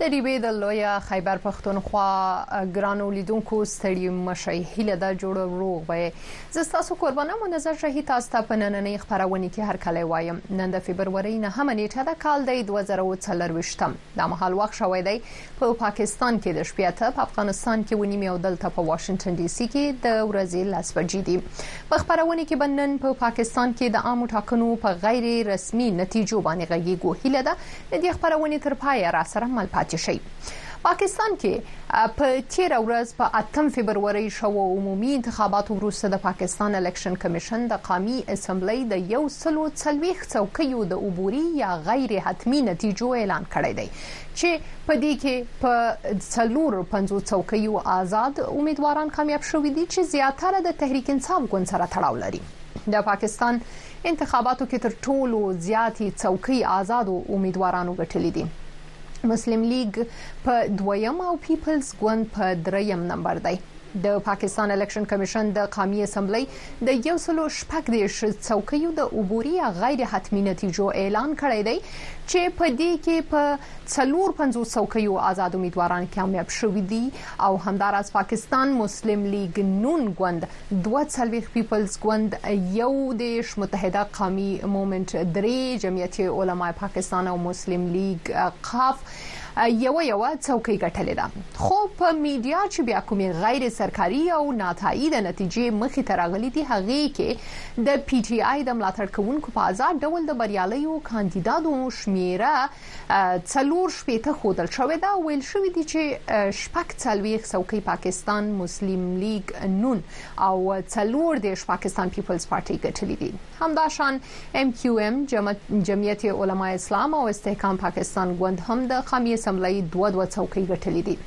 د ډیوې د لوی خیبر پښتونخوا ګرانو لیدونکو ستړي مشي هله دا جوړ روغ وي زه تاسو قربانه منظر شهید تاسو ته په نننۍ خبرونه کې هر کله وایم نن د فبرवरी نه هم نیټه د کال د 2024 د مهال وخت شوې دی په پاکستان کې د شپې ته په افغانستان کې ونیمه او دلته په واشنگټن ډي سي کې د ورځې لاس بجې دي په خبرونه کې بنن په پاکستان کې د عامو ټاکنو په غیر رسمي نتیجو باندې غږیږو هله ده د دې خبرونې تر پای را سره مل پاتې شئ پاکستان کې په تیر ورځ په 8 فبرवरी شو عمومي انتخاباتو وروسته د پاکستان الیکشن کمیشن د قامي اسمبلی د یو سلو څلويخ څوکیو د عبوري یا غیر حتمی نتیجو اعلان کړی دی چې په دې کې په څلور پنځو څوکیو آزاد امیدواران کامیاب شوي دي چې زیاتره د تحریک انصاف ګوند سره تړاو لري د پاکستان انتخاباتو کې تر ټولو زیاتې څوکۍ آزادو امیدوارانو ګټلې دي. مسلم لیګ په دویم او پیپلز ګوند په دریم نمبر دی. د پاکستان الیکشن کمیشن د قامي اسمبلۍ د یو سلو شپږ دېرش څوکیو د عبوري یا غیر حتمي نتیجو اعلان کړی دی چې په دې کې په څلور پنځوس څوکیو آزاد امیدواران کامیاب شوي دي او همداراز پاکستان مسلم لیګ نون ګوند دوه څلوېښت پیپلز ګوند یو دېرش متحده قومي مومنټ درې جمعیت علمای پاکستان او مسلم لیګ قاف یو یو څوکۍ ګټلې ده خو په میډیا چې بیا کومې غیر سرکاري او ناتایید نتیجې مخې ته راغلي دي هغه کې د پی ټی آی د ملاتړ کوونکو په آزاد ډول د بریالیو کاندیدانو شمیره څلور شپېته ښودل شوې ده او ویل شوي دي چې شپږ څلوېښت څوکۍ پاکستان مسلم لیګ نون او څلور دیش پاکستان پیپلز پارټي ګټلې دي همداشان ایم کیو ایم جمعیت علما اسلام او استحکام پاکستان ګوند هم د قومي اسمبلی دوه دوه څوکۍ ګټلې دي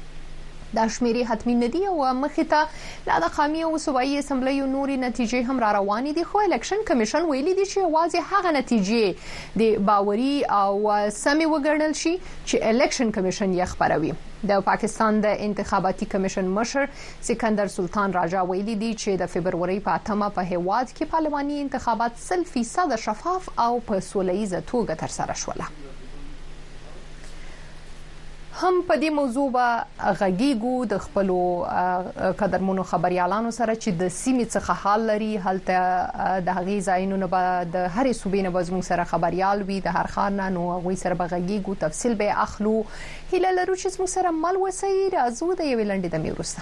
دا شمیرې حتمی نه دي او مخې ته لا د قومي او صوبایي اسمبلیو نوري نتیجې هم را روانې دي خو الیکشن کمیشن ویلي دي چې واځي هغه نتیجې دې باوري او سمې وګڼل شي چې الیکشن کمیشن یې خبروي د پاکستان د انتخاباتي کمیشن مشر سکندر سلطان راجا ویلي دي چې د فبرورۍ په اتمه په هیواد کې پارلماني انتخابات 100% شفاف او په سولهییزه توګه ترسره شول هم په دې موضوع به غږیږو د خپلو قدرمنو خبریالانو سره چې د سیمې څخه حال لري هلته د هغې ځایونو نه به د هرې صوبې نه به زموږ سره خبریال وي د هر ښار نه نو هغوی سره به غږیږو تفصیل به اخلو هیله لرو چې زموږ سره مل وسئ راځو د یوې لنډې دمې وروسته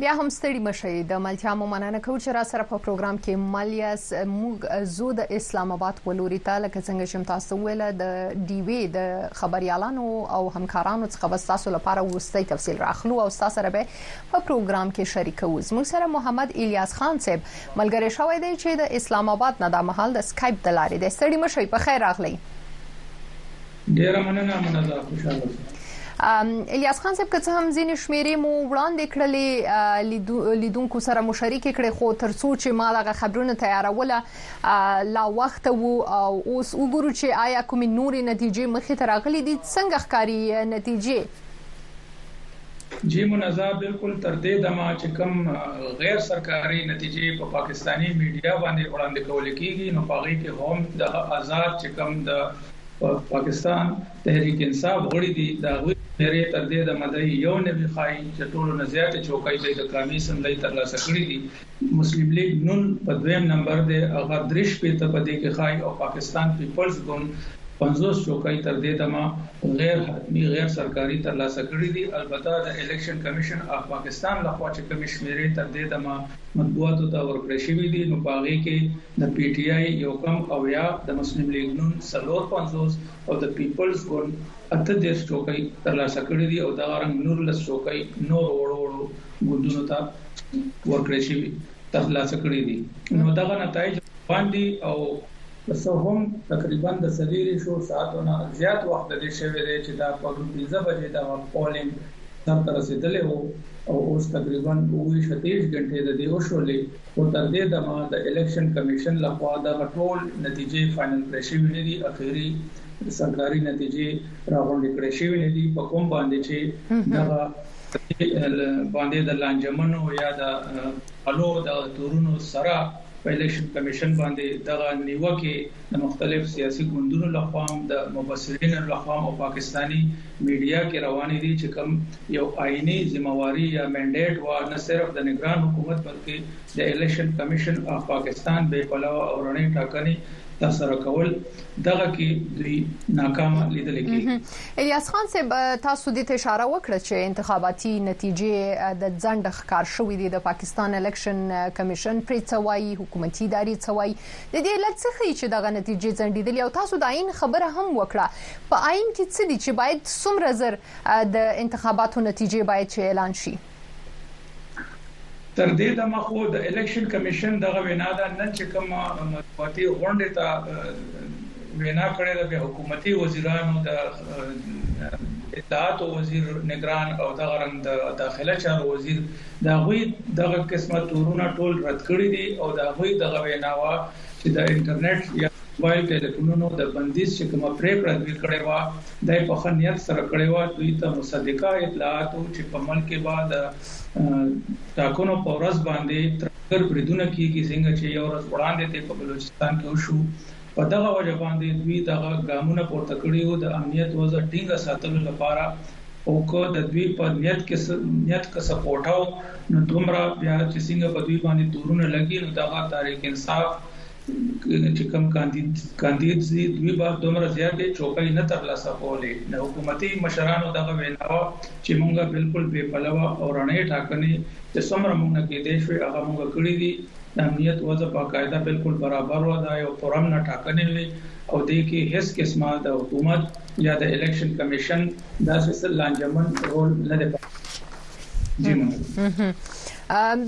بیا هم ستړي مشي د ملتیا مو مننه کوم چې را سره په پروګرام کې مالیاس موږ زو د اسلام آباد ولوري ته لکه څنګه چې تاسو ویل د ډي وی د خبريالانو او همکارانو څخه تاسو لپاره وروستي تفصيل راخلو او تاسو سره به په پروګرام کې شریکوو زموږ سره محمد الیاس خان صاحب ملګری شوی دی چې د اسلام آباد نه دا مهال د سکایپ د لارې دی ستړي مشي په خیر راغلی ډیره مننه مننه خوشاله اوسئ الیاس خان صاحب که څه هم ځینې شمیرې مو وړاندې کړلې لیدونکو سره مو شریک کړي خو ترڅو چې ما دغه خبرونه تیاروله لا وخت وو او اوس وګورو چې آیا کومې نورې نتیجې مخې ته راغلي دي څنګه ښکاری نتیجې جی منزا بلکل تر دی دمه چه کوم غیر سرکاری نتیجی په پاکستانی میډیا باندی وړاندی کول کیږی نو په هغی کی هم د ازاد چه کوم د پاکستان تحریک انصاف غړی دی د هغوی چهری تر دی دمه دی یو نه وی ښایی چه ټولو نه زیاتی چوکای دی د کامی سندی تر لاسه کړی دی. مسلم لیګ نون په دویم نمبر دی هغه درې شپېته په دې کې ښایي او پاکستان پیپلز ګوند پنځوس چوکۍ تر دې دمه غیر حتمي غیر سرکاري ترلاسه کړي دي البته د الیکشن کمیشن آف پاکستان له خوا چې کومې شمیرې تر دې دمه مطبوعاتو ته ورکړې شوي دي نو په هغې کې د پي ټي آی یو کم اویا، د مسلم لیګ نون څلور پنځوس او د پیپلز ګوند اته دېرش چوکۍ ترلاسه کړې دي او دغه رنګ نورلس چوکۍ نورو وړو وړو ګوندونو ته ورکړې شوي ترلاسه کړې دي نو دغه نتایج روان دي او که څه هم تقریباً د څلېرېشو ساعتو نه زیات وخت د دې شوی دی چې دا پرون پنځه بجې دغه پولینګ سر ته رسېدلی و او اوس تقریباً اووه ویشت اتېرش ګنټې د دې وشولې خو تر دې دمه د الیکشن کمیشن له خوا دغه ټول نتیجې فاینل کړی شوي نه دي، اخیري سرکاري نتیجې را غونډې کړی شوي نه دي په کوم باندې چې دغه باندې د لانجمنو یا د الو د تورونو سره په الیکشن کمیشن باندې دغه نیوکې د مختلف سیاسي ګوندونو له خوا هم د مبصرینو له خوا هم او پاکستاني میډیا کې روانې دي چې کوم یو آئیني ذمه واري یا مینډیټ وه نه صرف د نګران حکومت بلکې د الیکشن کمیشن آف پاکستان بې پلوه او رڼې ټاکنې تر سره کول دغه کې دوی ناکام لیدل کیږي الیاس خان صاحب تاسو د اشاره وکړه چې انتخاباتي نتیجې د ځند ښکار شوې دي د پاکستان الیکشن کمیشن پرې څوایي حکومتي ادارې څوایي د دې علت څه ښيي چې دغه نتیجې ځنډیدلي او تاسو د آئین خبره هم وکړه په آئین کې څه دي چې باید څومره زر د انتخاباتو نتیجې باید چې اعلان شي؟ تر دې دمه خو د الیکشن کمیشن دغه وینا ده نن چې کومه مطبوعاتي غونډې ته وینا کړې ده بیا حکومتي وزیرانو د اطلاعاتو وزیر نګران او دغه رنګ د داخله چارو وزیر د هغوی دغه قسمه تورونه ټول رد کړي دي او د هغوی دغه وینا وه چې د انټرنیټ یا موبایل ټیلیفونونو د بندیز چې کومه پریکړه دوی کړې وه دا یې په ښه نیت سره کړې وه دوی ته مصدقه اطلاعات و چې په ملک کې به د ټاکنو په ورځ باندې ترهګر بریدونه کیږي څنګه چې یو ورځ وړاندې ته په بلوچستان کې وشو په دغه وجه باندې دوی دغه ګامونه پورته کړي وو د امنیت وضع ټینګه ساتلو لپاره او که د دوی په نیت کې څه نیت که څه کوټه وو نو دومره بیا چې څنګه په دوی باندې تورونه لګي نو دغه تحریک انصاف چې کوم کاندید کاندید دي دوی به دومره زیاتې چوکۍ نه ترلاسه کولې د حکومتي مشرانو دغه وینا وه چې مونږ بالکل بې پلوه او رڼې ټاکنې چې څومره مونږ نه کېدای شوې هغه مونږ کړې دي د امنیت وضع په قاعده بالکل برابر وه دا یو پرامنه ټاکنې وې او دې کې هیڅ قسمه د حکومت یا د الیکشن کمیشن دا څه لانجمن رول نه دی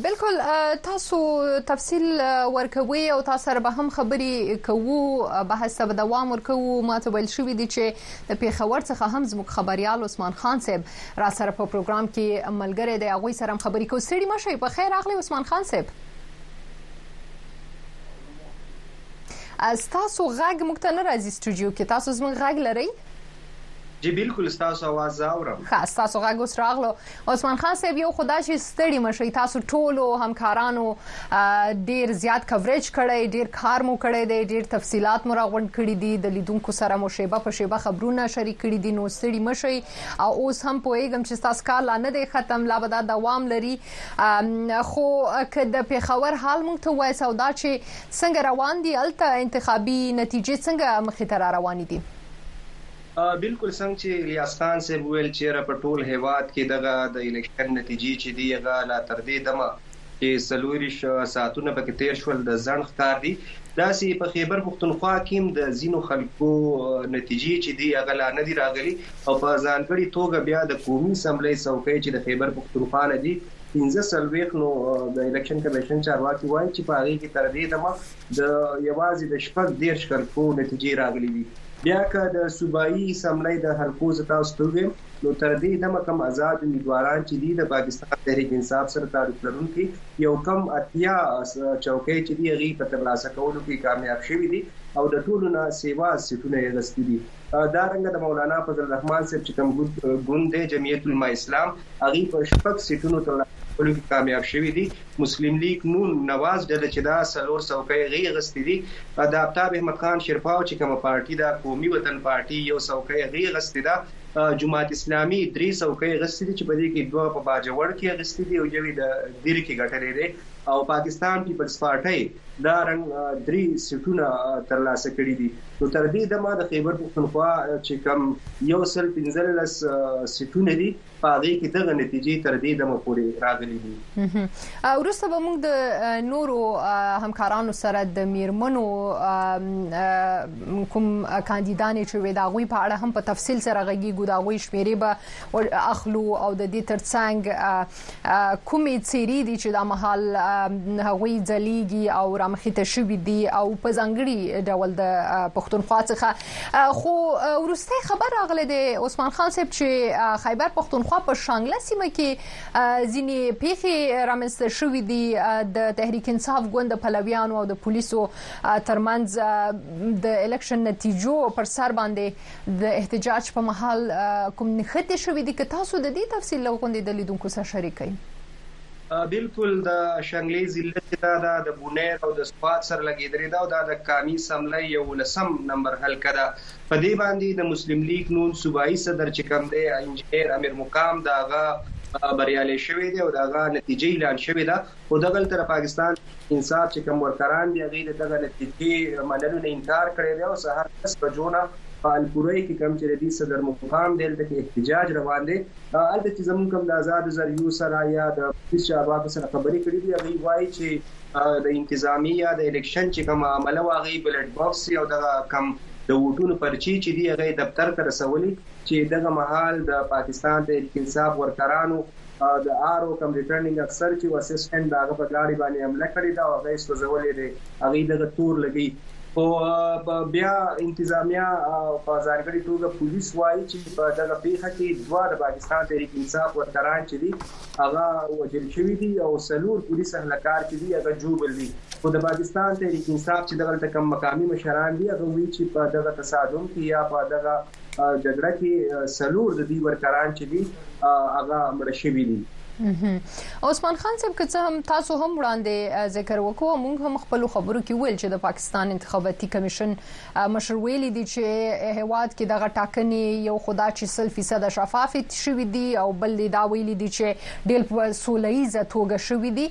بالکل تاسو تفصیل ورکوي او تاسو سره به هم خبري کوو بحث ته دوام ورکوو ما ته ویل شوې دي چې د پیښور څخه هم زموږ خبريال عثمان خان صاحب را سره په پروګرام کې ملګری دی هغه سره هم خبري کوو سړي مشه په خیر اغلی عثمان خان صاحب ستاسو غږ موږ ته نه راځي سټوډیو کې تاسو زموږ غږ لرئ جی بالکل تاسو आवाज زاورم ښه تاسو غږ اوس راغلو عثمان خان صاحب یو خدا چې ستړي مشي تاسو ټولو همکارانو ډیر زیات کوریج کړی ډیر کار مو کړی دی ډیر تفصيلات مو راغونډ کړی دي د لیدونکو سره مو شیبه په شیبه خبرونه شریک کړی دي نو ستړي مشي او اوس هم پوهیږم چې تاسو کار لا نه دی ختم لا به دا دوام لري خو که د پیښور حال مونږ ته وایس او دا چې څنګه روان دي الته انتخابي نتیجې څنګه مخې ته را روانې دي. بلکل څنګه چې الیاس خان صاحب وویل چې یاره په ټول هیواد کې دغه د الیکشن نتیجې چې دي هغه لا تر دې دمه چې څلورویشت ساعتونه پکې تیر شول د ځنډ ښکار دي داسې په خیبر پښتونخوا کې هم د ځینو خلکو نتیجې چې دي هغه لا نه دي راغلي. او په ځانګړي توګه بیا د قومي اسمبلۍ څوکۍ چې د خېبر پښتونخوا نه دي پنځه څلوېښت نو د الېکشن کمېشن چارواکي وايي چې په هغې کې تر دې دمه د یوازې د شپږ دېرش کرښو نتیجې راغلي دي بیا که د صوبايي اسمبلۍ د حلقو زه تاسو ته وویم نو تر دې دمه کوم ازاد امیدواران چې دي د پاکستان تحریک انصاف سره تعلق لرونکي یو کم اتیا چوکۍ چې دي هغې په ترلاسه کولو کې کامیاب شوي دي او د ټولو نه سېوا سیټونه یې اخیستي دي. دا رنګه د مولانا فضل الرحمن صاحب چې کوم ګوند دی جمعیت علماء اسلام هغوی په شپږ سیټونو ترلاسه کولو کې کامیاب شوي دي مسلم لیګ نون نواز ډله چې دا څلور څوکۍ هغوی اخیستې دي د آفتاب احمد خان شرپاو چې کومه پارټي ده قومي وطن پارټي یو څوکۍ هغوی اخیستې ده جماعت اسلامي درې څوکۍ اخیستې دي چې په دې کې دوه په باجوړ کې اخیستې دي او یوې د دیر کې ګټلې دی او پاکستان پیپلز پارټۍ دا رنګ درې سیټونه ترلاسه کړي دي نو تر دې دمه د خیبر پښتونخوا چې کم یو سل 15 سیټونه دي په هغه کې دغه نتیجې تر دې دمه پورې راغلي دي ورسته به موږ د نورو همکارانو سره د میرمنو کوم کاندیدانې چې وې دا غوي په اړه هم په تفصیل سره غږیږو دا غوي شمیرې به اخلو او د دې ترڅنګ کومې چیرې دي چې د مهال هغوی ځلیږي او رامخیته شوې دي او په ځنګړي ډول د پښتونخوا څخه خو ورسته خبر راغله د عثمان خان صاحب چې خیبر پښتونخوا په شانګله سیمه کې ځینې پیخي رامنځته شوې دي د تحریک انصاف ګوند پلویانو او د پولیسو ترمنځ د الیکشن نتیجو پر سر باندې د احتجاج په مهال کوم نښتې شوې دي که تاسو د دې تفصیل له غونډې د لیدونکو سره شریک کړئ؟ بلکل د شنګلې ضلع چې دا ده د بونیر او د سوات سره لګېدلې ده او دا د کامي سملې یوولسم نمبر حلقه ده. په دې باندې د مسلم لیګ نون صوبايي صدر چې کوم دی انجنیر امیر مقام د هغه بریالی شوی دی او د هغه نتیجه اعلان شوې ده خو دغلته د پاکستان تحریک انصاف چې کوم ورکران دي هغوی د دغه نتیجې منلو نه انکار کړی دی او سهار لس بجو نه په الپورۍ کې کوم چې د دوی صدر مقام دی هلته کې احتجاج روان دی هلته چې زموږ کوم د ازادو ذریعو سره یا د پولیس چارواکو سره خبرې کړې دي هغوی وایي چې د انتظامی یا د الیکشن چې کوم عمله وه هغوی بلټ باکس او دغه کم د ووټونو پرچې چې دي هغه یې دفتر ته رسولې چې دغه مهال د پاکستان تحریک انصاف ورکرانو د آر او کم ریټرننګ افسر چی وه سیس هند د هغه په ګاړی باندی حمله کړی ده او هغه یی سوځولی دی هغوی دغه تور لګوی خو بیا انتظامیه او په ځانګړی توګه پولیس وایی چی په دغه پیښه کی دوه د پاکستان تحریک انصاف ورکران چی دی هغه وژل شوی دی او څلور پولیس اهله کار چی دی هغه ژوبل دی خو د پاکستان تحریک انصاف چی دغلته کم مقامی مشران دی هغه وایی چی په دغه تصادم کی یا په دغه جګړه کې څلور د دوی ورکران چې دي هغه مړ شوي دي. عثمان خان صاحب که څه هم تاسو هم وړاندې ذکر وکړو موږ هم خپل خبرو کې ویل چې د پاکستان انتخاباتي کمیشن مشر ویلي دي چې هواد کې دغه ټاکنې یو خدا چې سل فیصد شفاف شوې دي او بل دا ویلي دي چې ډېر په سولېزه توګه شوې دي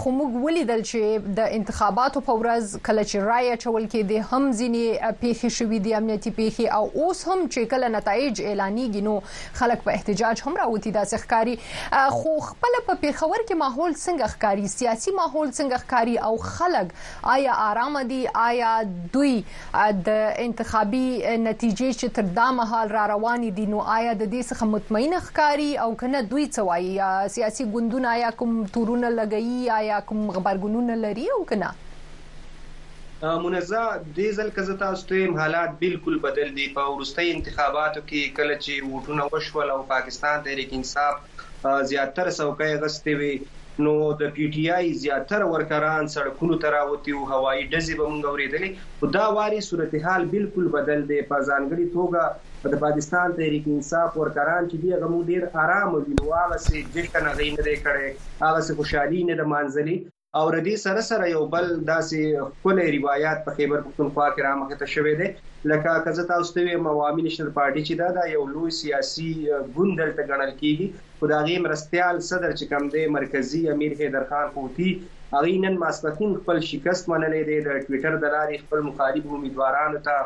خو موږ ولیدل چې د انتخاباتو په ورځ کله چې رای اچول کېدې هم ځینې پیښې شوې دي امنیتي پیښې او اوس هم چې کله نتایج اعلانېږي نو خلک په احتجاج هم راوتی داسې ښکاري خو خپل په پیښور کې ماحول څنګه ښکاري سیاسي ماحول څنګه ښکاري او خلک آیا آرامه دي؟ آیا دوی د انتخابي نتیجې چې تر دا مهال را روانې دي نو آیا د دې څخه مطمئن ښکاري او کنه دوی څه وایي سیاسي ګوندونه آیا کوم تورونه لګوي آیا کوم غبرګونونه لري او کنه منزه دې ځل که زه تاسو ته وایم حالات بالکل بدل دي په وروستیو انتخاباتو کې کله چې ووټونه وشول او پاکستان تحریک انصاف زیاتره څوکۍ اغستې وې، نو د پي ټي آی زیاتره ورکران سړکونو ته راوتي وو، هوایي ډزې به موږ اورېدلې، خو دا وارې صورتحال بالکل بدل دی، په ځانګړي توګه د پاکستان تحریک انصاف ورکران چې دي هغه موږ ډېر ارامه وینو، هغسې جشن هغوی نه دی کړی، هغسې خوشحالي یې نه ده نمانځلې. او له دې سره سره یو بل داسې ښکلی روایت په خیبر پښتونخوا کې رامخې ته شوی دی لکه که زه تاسو ته ویم عوامي نشنل پارټي چې دا دا یو لوی سیاسي ګوند دلته ګڼل کیږي خو د هغې مرستیال صدر چې کوم دی مرکزي امیر حیدر خان حوتي هغه نن ماسپښین خپل شکست منلی دی د ټویټر د لارې خپل مخالف امیدوارانو ته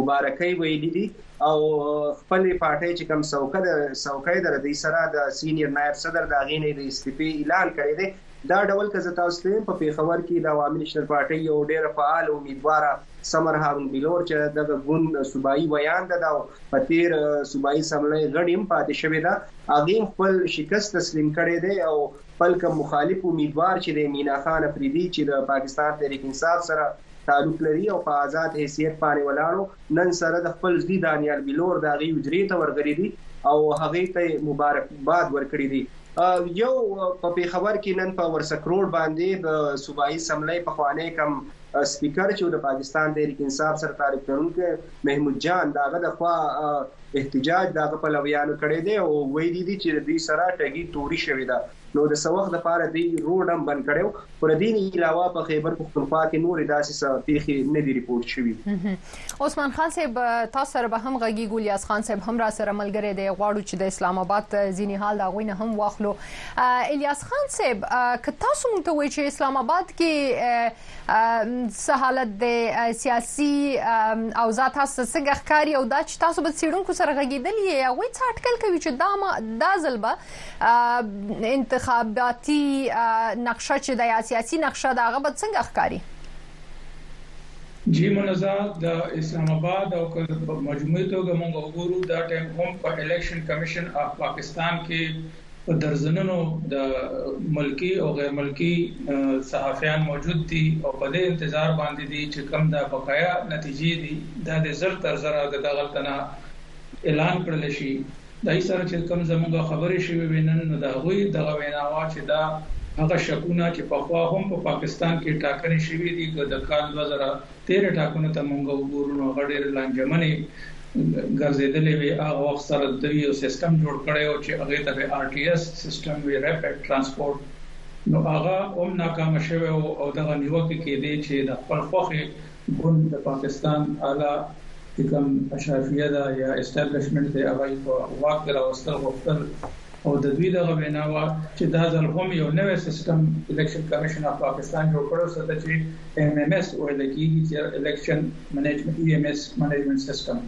مبارکۍ ویلي دي او خپل پارټۍ چې کم څوکۍ د څوکۍ د ردی سره د سینیر نایب صدر د غینې د استعفی اعلان کړی دی دا ډول که زه تاسو ته ویم په پېښور کې د عوامي نشنل پارټۍ یو ډېره فعاله امیدواره سمر هارون بلور چې د دغه ګوند صوبایي ویانده ده او په تېر صوبایي سملۍ غړې هم پاتې شوې ده هغې هم خپل شکست تسلیم کړی دی او خپل کوم مخالف امیدوار چې دی مینا خان افریدي چې د پاکستان تحریک انصاف سره تعلق لري او په آزاد حیثیت باندې ولاړو نن سره د خپل زوی دانیال بلور د هغې حجرې ته ورغلي دي او هغې ته مبارکباد ورکړي دي یو په پیښور کې نن په ورسک روډ باندې د صوبایي سملۍ پخوانی کم سپیکر چې د پاکستان تحریک انصاف سره تعلق لرونکی محمود جان داغه د خوا احتجاج داغه په لویانو کړی دی او ویلي دي چې دوی سره ټګي توري شوې ده نو د سوخ د پاره دی روډم بند کړو خو له دې نه علاوه په خیبر پښتونخوا کې نورې داسې څه پیښې نه دي رپورټ شوي. عثمان خان صاحب تاسو سره به هم غږیږو الیاس خان صاحب هم را سره ملګری دی غواړو چې د اسلام آباد ځینې حال دا غوینه هم واخلو الیاس خان صاحب که تاسو مونږ ته وایي چې اسلام آباد کې څه حالت دی سیاسي او ذات تاسو څنګه ښکاری او دا چې تاسو به سیړونکو سره غږیدلی هغه څه اټکل کوي چې دا دا ځل به انتخاباتي نقشه چې د سیاسي نقشه د هغه به څنګه ښکاري جی منزا د اسلام اباد او که په مجموعي توګه موږ وګورو دا ټایم هم په الیکشن کمیشن اف پاکستان کې په درځنونو د ملکی او غیر ملکی صحافیان موجود دي او په دې انتظار باندې دي چې کوم دا بقایا نتیجې دي دا د زر تر زر د دغلتنه اعلان کړل شي دای سره چې کوم زموږ خبرې شوې وې نن نو د هغوی دغه وینا وه چې دا هغه شکونه چې پخوا هم په پاکستان کې ټاکنې شوې دي که د کال دوه زره تېرې ټاکنو ته موږ وګورو نو هغه ډېرې لانجمنې ګرځېدلې وې هغه وخت سره دوی یو سیستم جوړ کړی و چې هغې ته به آر ټي ایس سیستم وي ریپډ ټرانسپورټ نو هغه هم ناکام شوی و او دغه نیوکې کېدې چې د خپل خوښې ګوند د پاکستان اعلی چې کوم اشرافیه ده یا اسټابلشمنټ دی هغه یې په واک کې راوستل غوښتل او د دوی دغه وینا وه چې دا ځل هم یو نوی سیستم الیکشن کمیشن اف پاکستان جوړ کړی څه ته چې ایم ایم ایس ویل کیږي چې الیکشن منیجمنټ ای ایم ایس منیجمنټ سیستم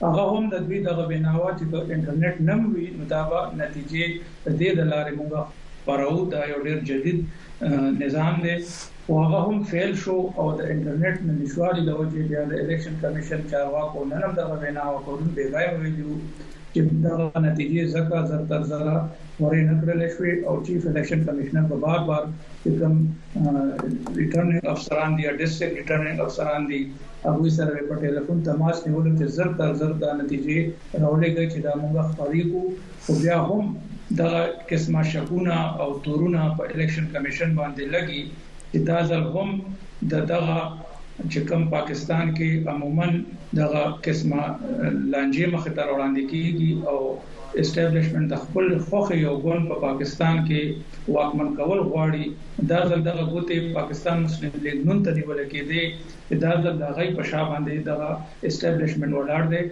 هغه هم د دوی دغه وینا وه چې که انټرنیټ نه وي نو دا به نتیجې د دې د لارې موږ خپرو دا یو ډیر جدید نظام دی خو هغه هم فیل شو او د انټرنیټ د نشتوالي له وجې بیا د الیکشن کمېشن چارواکو نن هم دغه وینا او پرون بېګایم ویلي وو چې دغه نتیجې ځکه زر تر زره خورې نه کړل شوې او چیف الیکشن کمېشنر به بار بار چې کوم ریټرننګ افسران دي یا ډسټرکټ ریټرننګ افسران دي هغوی سره به په ټلیفون تماس نیولو چې زر تر زر دا نتیجې راولېږئ چې دا موږ خپرې کړو خو بیا هم دغه قسمه شکونه او تورونه په الیکشن کمیشن باندې لګي چې دا ځل هم د دغه چې کوم پاکستان کې عموما دغه قسمه لانجې مخ ته وړاندې کیږي او اسټابلیشمنت د خپل خوخه یو ګوند په پاکستان کې واکمن کول غواړي دا ځل دغه ګوتې پاکستان مسلم لیګ نن ته نیول کېده چې دا ځل د غي په شابه باندې دغه اسټابلیشمنت ولاړ دی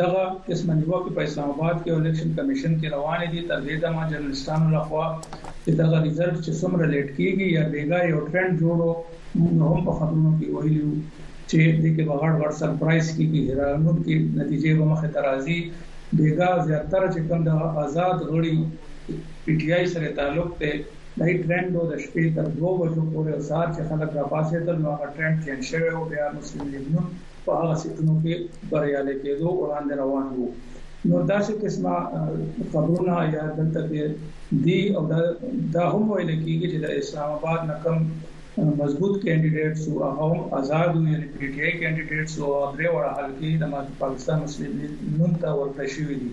دغه قسمه نیوکې په اسلام اباد کې او الیکشن کمیشن کې روانې دي، تر دې دمه جرنلسټانو له خوا چې دغه ریزلټ چې څومره لیټ کیږي یا بیګا یو ټرینډ جوړ و، مونږ هم په خبرونو کې ویلي وو چې دې کې به غټ غټ سرپرایز کیږي، حیرانونکې نتیجې به مخې ته راځي، بیګا زیاتره چې کوم دغه ازاد غړي چې پي ټي آی سره یې تعلق دی دای ټرینډ و د شپې تر دوو بجو پورې او سهار چې خلک راپاڅیدل نو هغه ټرینډ چینج شوی و بیا مسلم لیګ نون په هغه سیټونو کې بریالي کېدو وړاندې روان وو نو دا چې قسمه خبرونه یا دلته کې دی او دا دا هم ویل کیږي چې د اسلام آباد نکم مضبوط کینډیډیټ سو هغه هم آزاد وو یعنی پی ټی آی کینډیډیټ سو او درې وړه حلقې د پاکستان مسلم لیگ نوم ته ورکړی شوې دي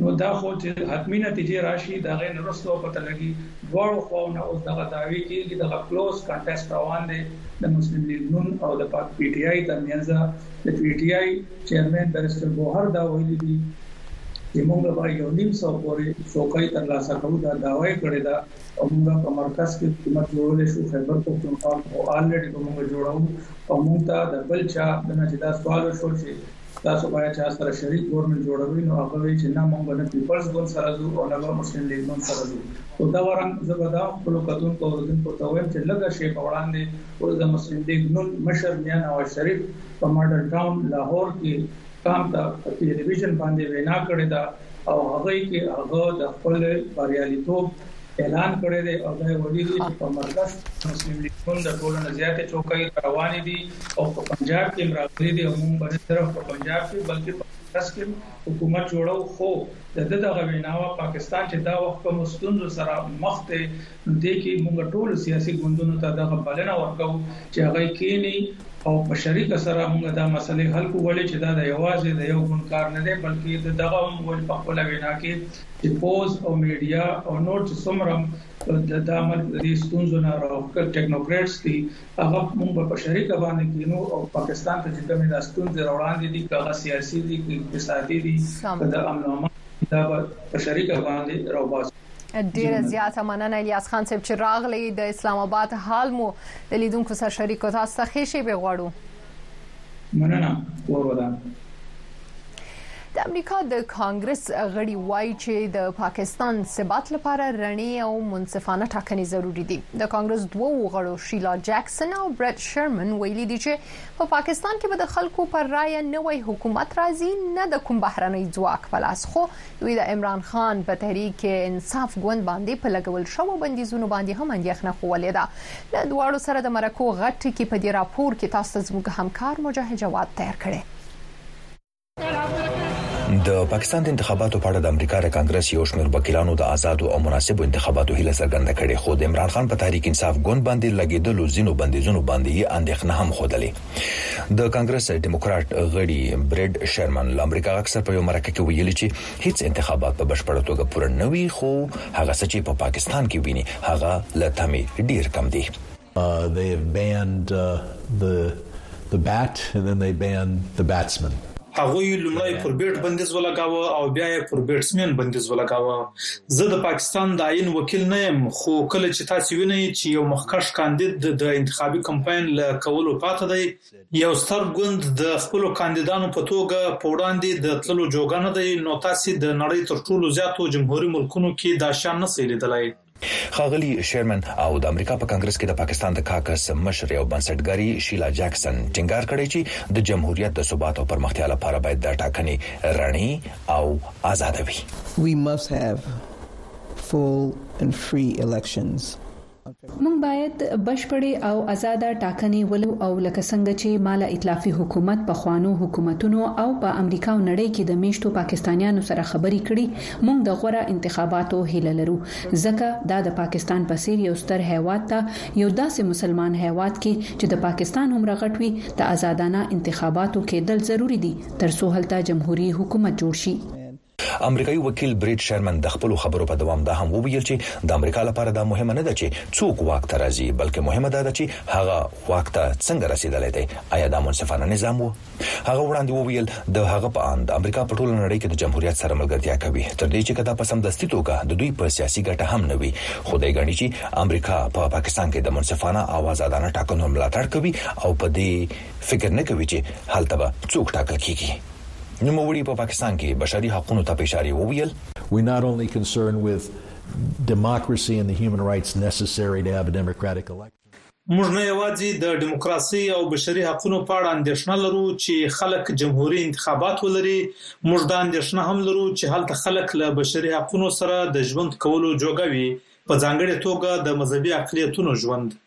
نو دا خو چې حتمي نتیجې راشي د هغې نه وروسته پته لګي، دواړو خواوو نه اوس دغه دعوې کیږي، دغه کلوز کانټیسټ روان دی د مسلم لیګ نون او د پاک پي ټي آی تر مینځه، د پي ټي آی چیرمین بریسټر ګوهر دا ویلي دي چې مونږ به یو نیم سوه پورې څوکۍ تر لاسه کوو دا دعوه یې کړې ده او مونږ په مرکز کې حکومت جوړولې شو خیبر پښتونخوا کې خو آلرډي به مونږ جوړوو او مونږ ته د بل چا نه چې دا سوال وشو چې تاسو باید چا سره شریک ګورنمنټ جوړوي نو هغه وی چې نه مونږ به نه پیپلز ګوند سره ځو او نه به مسلم لیګ نون سره ځو خو دغه رنګ زه به دا هم خپلو کتونکو او اورېدونکو ته وایم چې لږه شېبه وړاندې اوس د مسلم لیګ نون مشر میا نواز شریف په ماډل ټاون لاهور کې قام ته په ټلویزیون باندې وینا کړې ده او هغه کې هغه د خپل بریالیتوب اعلان کړی دی او دا یې ویلي دي چې په مرکز کې د مسلم لیګ نون د ټولو نه زیاتې چوکۍ را روانې دي او په پنجاب کې هم راغلي دي او موږ به نه صرف په پنجاب کې بلکې په مرکز کې هم حکومت جوړوو خو د ده دغه ویناوه پاکستان چې دا وخت کومو ستونزو سره مخ دی نو دې کې موږ ټولو سیاسي ګوندونو ته دغه بلنه ورکوو چې هغوی کیني او په شریکه سره موږ دا مسلې حل کړو ولې چې دا د یوازې د یو ګوند کار نه دی بلکې د دغه هم ویل په خپله وینا کې چې پوځ او میډیا او نور چې څومره د دامل د ستونزو نه راوکړ ټیکنوکریټس دي هغه موږ په شریک باندې کینو او پاکستان ته چې کومې د ستونزې راوړاندې دي هغه سیاسي دي اقتصادي دي د امن او امان دا په شریک باندې راوباسو ډیره زیاته مننه الیاس خان صاحب چې راغلی د اسلام آباد حال مو د لیدونکو سره شریک او تاسو ته ښه شی به غواړو مننه وروره د امریکا د کانګرس غړي وایي چې د پاکستان ثبات لپاره رڼې او منصفانه ټاکنې ضروری دي د کانګرس دوو غړو شیلا جکسن او برټ شرمن ویلي دي چې په پا پاکستان کې به د خلکو پر رائے نه وای حکومت راځي نه د کوم بهرنۍ ځواک په لاس خو دوی د عمران خان په تحریک انصاف ګوند باندې په لګول شوو بندیزونو باندې هم اندېښنه ښوولې ده. له دواړو سره د مرکو غټ ټکي په دې راپور کې تاسو ته زموږ همکار مجاهد جواد تیار کړی. د پاکستان د انتخاباتو په اړه د امریکا د کانګرس یو شمېر وکیلانو د آزادو او مناسبو انتخاباتو هیله څرګنده کړې خو د عمران خان په تحریک انصاف ګوند باندې لګېدلو ځینو بندیزونو باندې یې اندېښنه هم ښودلې. د کانګرس دیموکرات غړي بریډ شرمن له امریکا غږ سره په یو مرکه کې ویلي چې هیڅ انتخابات په بشپړه توګه پوره نه وي خو هغه څه چې په پاکستان کې ویني هغه له تمې ډیر کم دي Uh, they have banned uh, the the bat and then they banned the batsman. هغوی لومړی پر بیټ بندیز ولګاوه او بیا یې پر بیټسمین بندیز ولګاوه. زه د پاکستان د آئین وکیل نه یم، خو کله چې تاسې وینئ چې یو مخکښ کاندید د انتخابي کمپاین له کولو پاته دی، یو ستر ګوند د خپلو کاندیدانو په توګه په وړاندې د تللو جوګه نه دی، نو تاسې د نړۍ تر ټولو زیاتو جمهوري ملکونو کې دا شیان نه شئ لیدلای. ښاغلي شیرمن او د امریکا په کانګرس کې د پاکستان د کاکس مشرې او بنسټګرې شیلا جکسن ټینګار کړی چې د جمهوریت د ثبات او پرمختیا لپاره باید دا ټاکنې رڼې او آزاد وي We must have full and free elections. موږ باید بشپړې او ازاده ټاکنې ولرو او لکه څنګه چې مالا ائتلافي حکومت په خوانو حکومتونو او په امریکا او نړۍ کې د میشتو پاکستانیانو سره خبرې کړي موږ د غوره انتخاباتو هیله لرو ځکه دا د پاکستان په څیر یو ستر هیواد ته یو داسې مسلمان هیواد کې چې د پاکستان هم رغټوي د ازادانه انتخاباتو کېدل ضروری دي ترڅو هلته جمهوري حکومت جوړ شي. امریکايي وکیل بریډ شرمن د خپلو خبرو په دوام دا هم وویل چې د امریکا لپاره دا مهمه نه ده چې څوک واک ته راځي، بلکې مهمه دا ده چې هغه واک ته څنګه رسېدلی دی، ایا دا منصفانه نظام و؟ هغه وړاندې وویل، د هغه په اند، امریکا په ټوله نړۍ کې د جمهوریت سره ملګرتیا کوي، تر دې چې که دا په سمدستي توګه د دوی په سیاسي ګټه هم نه وي، خو دی ګڼي چې امریکا په پاکستان کې د منصفانه او ازادانه ټاکنو ملاتړ کوي او په دې فکر نه کوي چې هلته به څوک ټاکل کیږي. نوموړي په پاکستان کې بشري حقونو ته په اشارې وویل. We not only concern with democracy and the human rights necessary to have a democratic election. موږ نه یوازې د ډیموکراسۍ او بشري حقونو په اړه اندیښنه لرو چې خلک جمهوري انتخابات ولري، موږ دا اندیښنه هم لرو چې هلته خلک له بشري حقونو سره د ژوند کولو جوګه وي، په ځانګړې توګه د مذهبي اقلیتونو ژوند.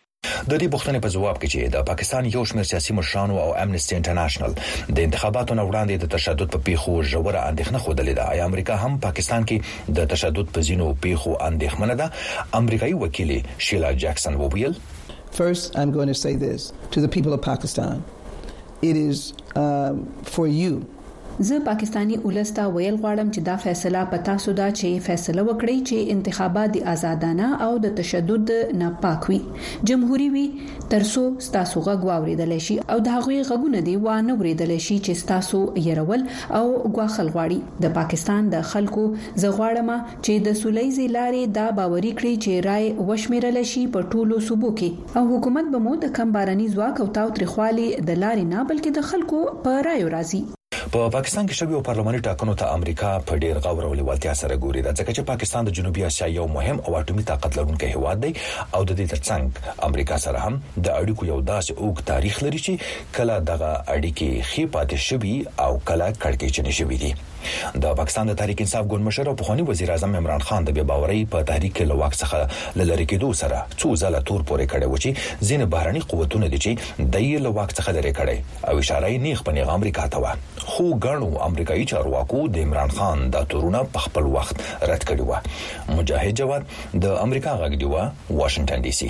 د دې پوښتنې په ځواب کې چې د پاکستان یو شمېر سیاسي مشرانو او امنسټي انټرنشنل د انتخاباتو نه وړاندې د تشدد په پېښو ژوره اندېښنه ښودلې ده، ایا امریکا هم پاکستان کې د تشدد په ځینو پېښو اندېښمنه ده؟ امریکايي وکیلې شیلا جکسن وویل. First I'm going to say this to the people of Pakistan it is for you. زه پاکستاني اولس ته ویل غواړم چې دا فیصله په تاسو ده چې فیصله وکړئ چې انتخابات دي ازادانه او د تشدد نه پاک وي جمهوري وي ترسو ستاسو غږ واوریدل شي او د هغوی غږونه دي وا نه وریدل شي چې ستاسو يرول او ګواخل غواړي د پاکستان د خلکو زه غواړم چې د سولېزي لارې دا باوري کړي چې رائے وشمیرل شي په ټولو صوبو کې او حکومت به مو د کم باراني ځواک او تاوتریخوالي د لارې نه بلکې د خلکو په رایو راځي. په پاکستان کې شویو پارلماني ټاکنو ته امریکا په ډېر غور او لېوالتیا سره ګوري، دا ځکه چې پاکستان د جنوبي اسیا یو مهم او اټومي طاقت لرونکی هېواد دی او د دې تر څنګ امریکا سره هم د اړیکو یو داسې اوږد تاریخ لري چې کله دغه اړیکې ښې پاتې شوي او کله کړکېچنې شوي دي. د پاکستان د تحریک انصاف ګوند مشر او پخواني وزیراعظم عمران خان د بې باورۍ په تحریک کې له واک څخه له لرې کېدو سره څو ځله تور پورې کړی و چې ځینې بهرني قوتونه دي چې دی یې له واک څخه لرې کړی او اشاره یې نېغ په نېغه امریکا ته وه خو ګڼو امریکایي چارواکو د عمران خان دا تورونه په خپل وخت رد کړي وه مجاهد جواد د امریکا غږ دیوه واشنګټن ډي سي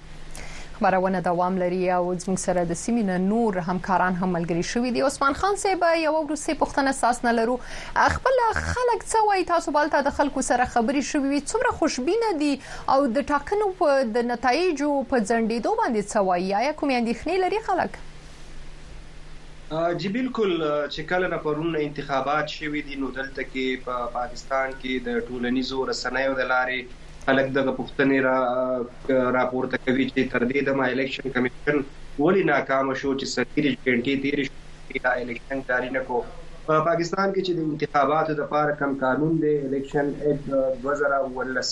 خبرونه دوام لري او زموږ سره د سیمې نه نور همکاران هم ملګري شوي دي عثمان خان صاحب یو ورسې پښتنه ساس نه لرو خپل خلک څه وایي تاسو بالته د خلکو سره خبري شوي وي څومره خوشبینه دي او د ټاکنو په د نتایجو په ځنډېدو باندې څه وایي یا کوم اندېښنې لري خلک جی بالکل چې کله نه پرون انتخابات شوي دي نو دلته کې په پاکستان کې د ټولنیزو رسنیو د لارې خلک دغه پوښتنې راپورته کوي چې تر دې دمه الیکشن کمیشن ولې ناکام شو چې څلوېرشت ګنټې تېرې شوې چې لا الیکشن جاري نه کړو. په پاکستان کې چې د انتخاباتو لپاره کوم قانون دی، الیکشن ایکټ د دوه زره او اوولس،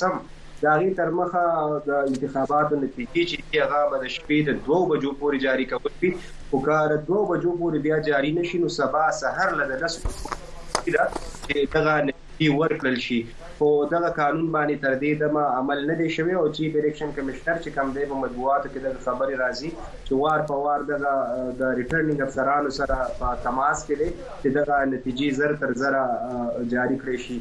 د هغې تر مخه د انتخاباتو نتیجې چې دي هغه به د شپې د دوو بجو پورې جاري کول وي، خو که د دوو بجو پورې بیا جاري نه شي نو سبا سحر له د لسو بجو پورې وخت باقي ده چې دغه دي ورکړل شي خو دغه قانون باندې تر دې دمه عمل نه دی شوی او چيف اليکشن کمشنر چې کوم دی په مطبوعاتو کې دغه خبرې راځي چې وار په وار دغه د ريټرننګ افسرانو سره په تماس کې دی چې دغه نتيجې زر تر زره جاري کړې شي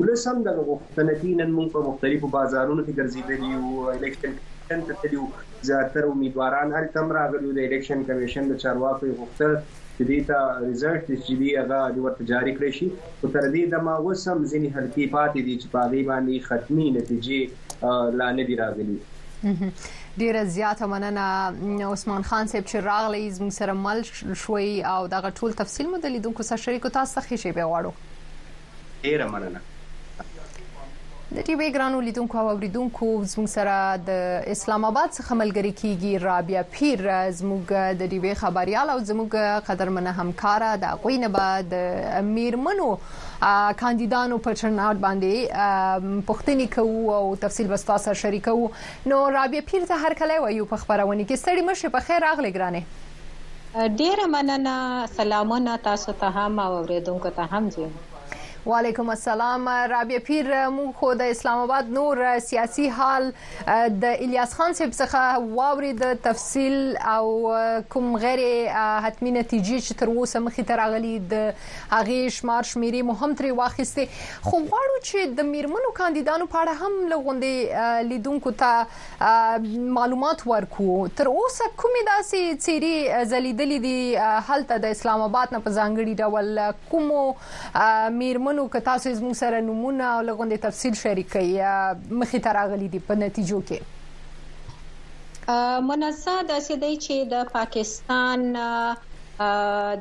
ولس هم دغه غوښتنه کوي نن موږ په مختلفو بازارونو کې ګرځېدلي يو اليکشن کميشن ته تللي زياتره اميدواران هلته هم راغلي د اليکشن کميشن د چارواکو يې غوښتل چې دوی ته ریزلټ دي چې دوی هغه دې ورته جاري کړی شي خو تر دې دمه اوس هم ځینې حلقې پاتې دي چې په هغې باندې ختمي نتیجې لا نه دي راغلي. ډیره زیاته مننه عثمان خان صاحب چې راغلی زموږ سره مل شوي او دغه ټول تفصیل مو د لیدونکو سره شریکو تاسو ته ښه شی به غواړو ډیره مننه د ټي وي ګرانو لیدونکو او اوریدونکو زموږ سره د اسلام آباد څخه ملګری کیږي رابیا پیر زموږ د ټي وي خبريال او زموږ قدرمن همکار د غوینه به د میرمنو کاندیدانو په چرناټ باندې پښتني کوو او تفصیل به تاسو سره شریکو نو رابیا پیر ته هر کله وایو په خبرونه کې ستړي مشه په خیر اغلی ګرانه ډیره مننه سلامونه تاسو ته هم او اوریدونکو ته هم جی. وعلیکم السلام رابعه پیر موږ خو د اسلام آباد نور سیاسي حال د الیاس خان صاحب څخه واورید تفصیل او کوم غیر حتمی نتیجې چې تر اوسه مخې ته راغلي د هغه شمار شمیرې مو هم ترې واخیستې خو غواړو چې د میرمنو کاندیدانو په اړه هم لغوندې لیدونکو ته معلومات ورکو تر اوسه کومې داسې چیرې زلیدلې دي هلته د اسلام آباد نه په ځانګړي ډول کومو میرمنو که تاسو زموږ سره نمونه او لغوندې تفصیل شریک کړئ مخې ته راغلي دي په نتیجو کې منصه د سیدی چې د پاکستان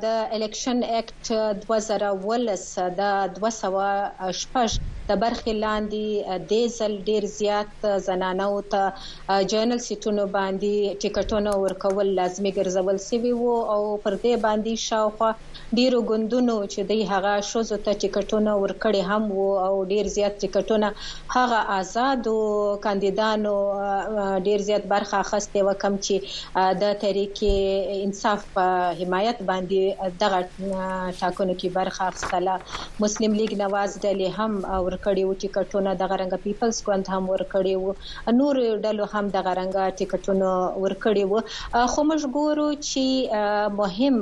د الیکشن اکټ چې دوه زره او اوولس د دوه سوه او شپږ د برخې لاندې دې ځل ډېر زیات زنانو ته جنرل سیټونو باندې ټکټونه ورکول لازمي ګرځول شوي وو او پر دې باندې شاوخوا ډېرو ګوندونو چې دوی هغه ښځو ته ټکټونه ورکړي هم وو او ډېر زیات ټکټونه هغه ازادو کاندیدانو ډیر زیات برخه اخستې وه کوم چې د تحریک انصاف په حمایت باندې دغه ټاکنو کې برخه اخستله مسلم لیګ نواز ډلې هم ورکړي وو ټکټونه دغه رنګه پیپلز ګوند هم ورکړي وو نور ډلو هم دغه رنګه ټکټونه ورکړي وو خو موږ ګورو چې مهم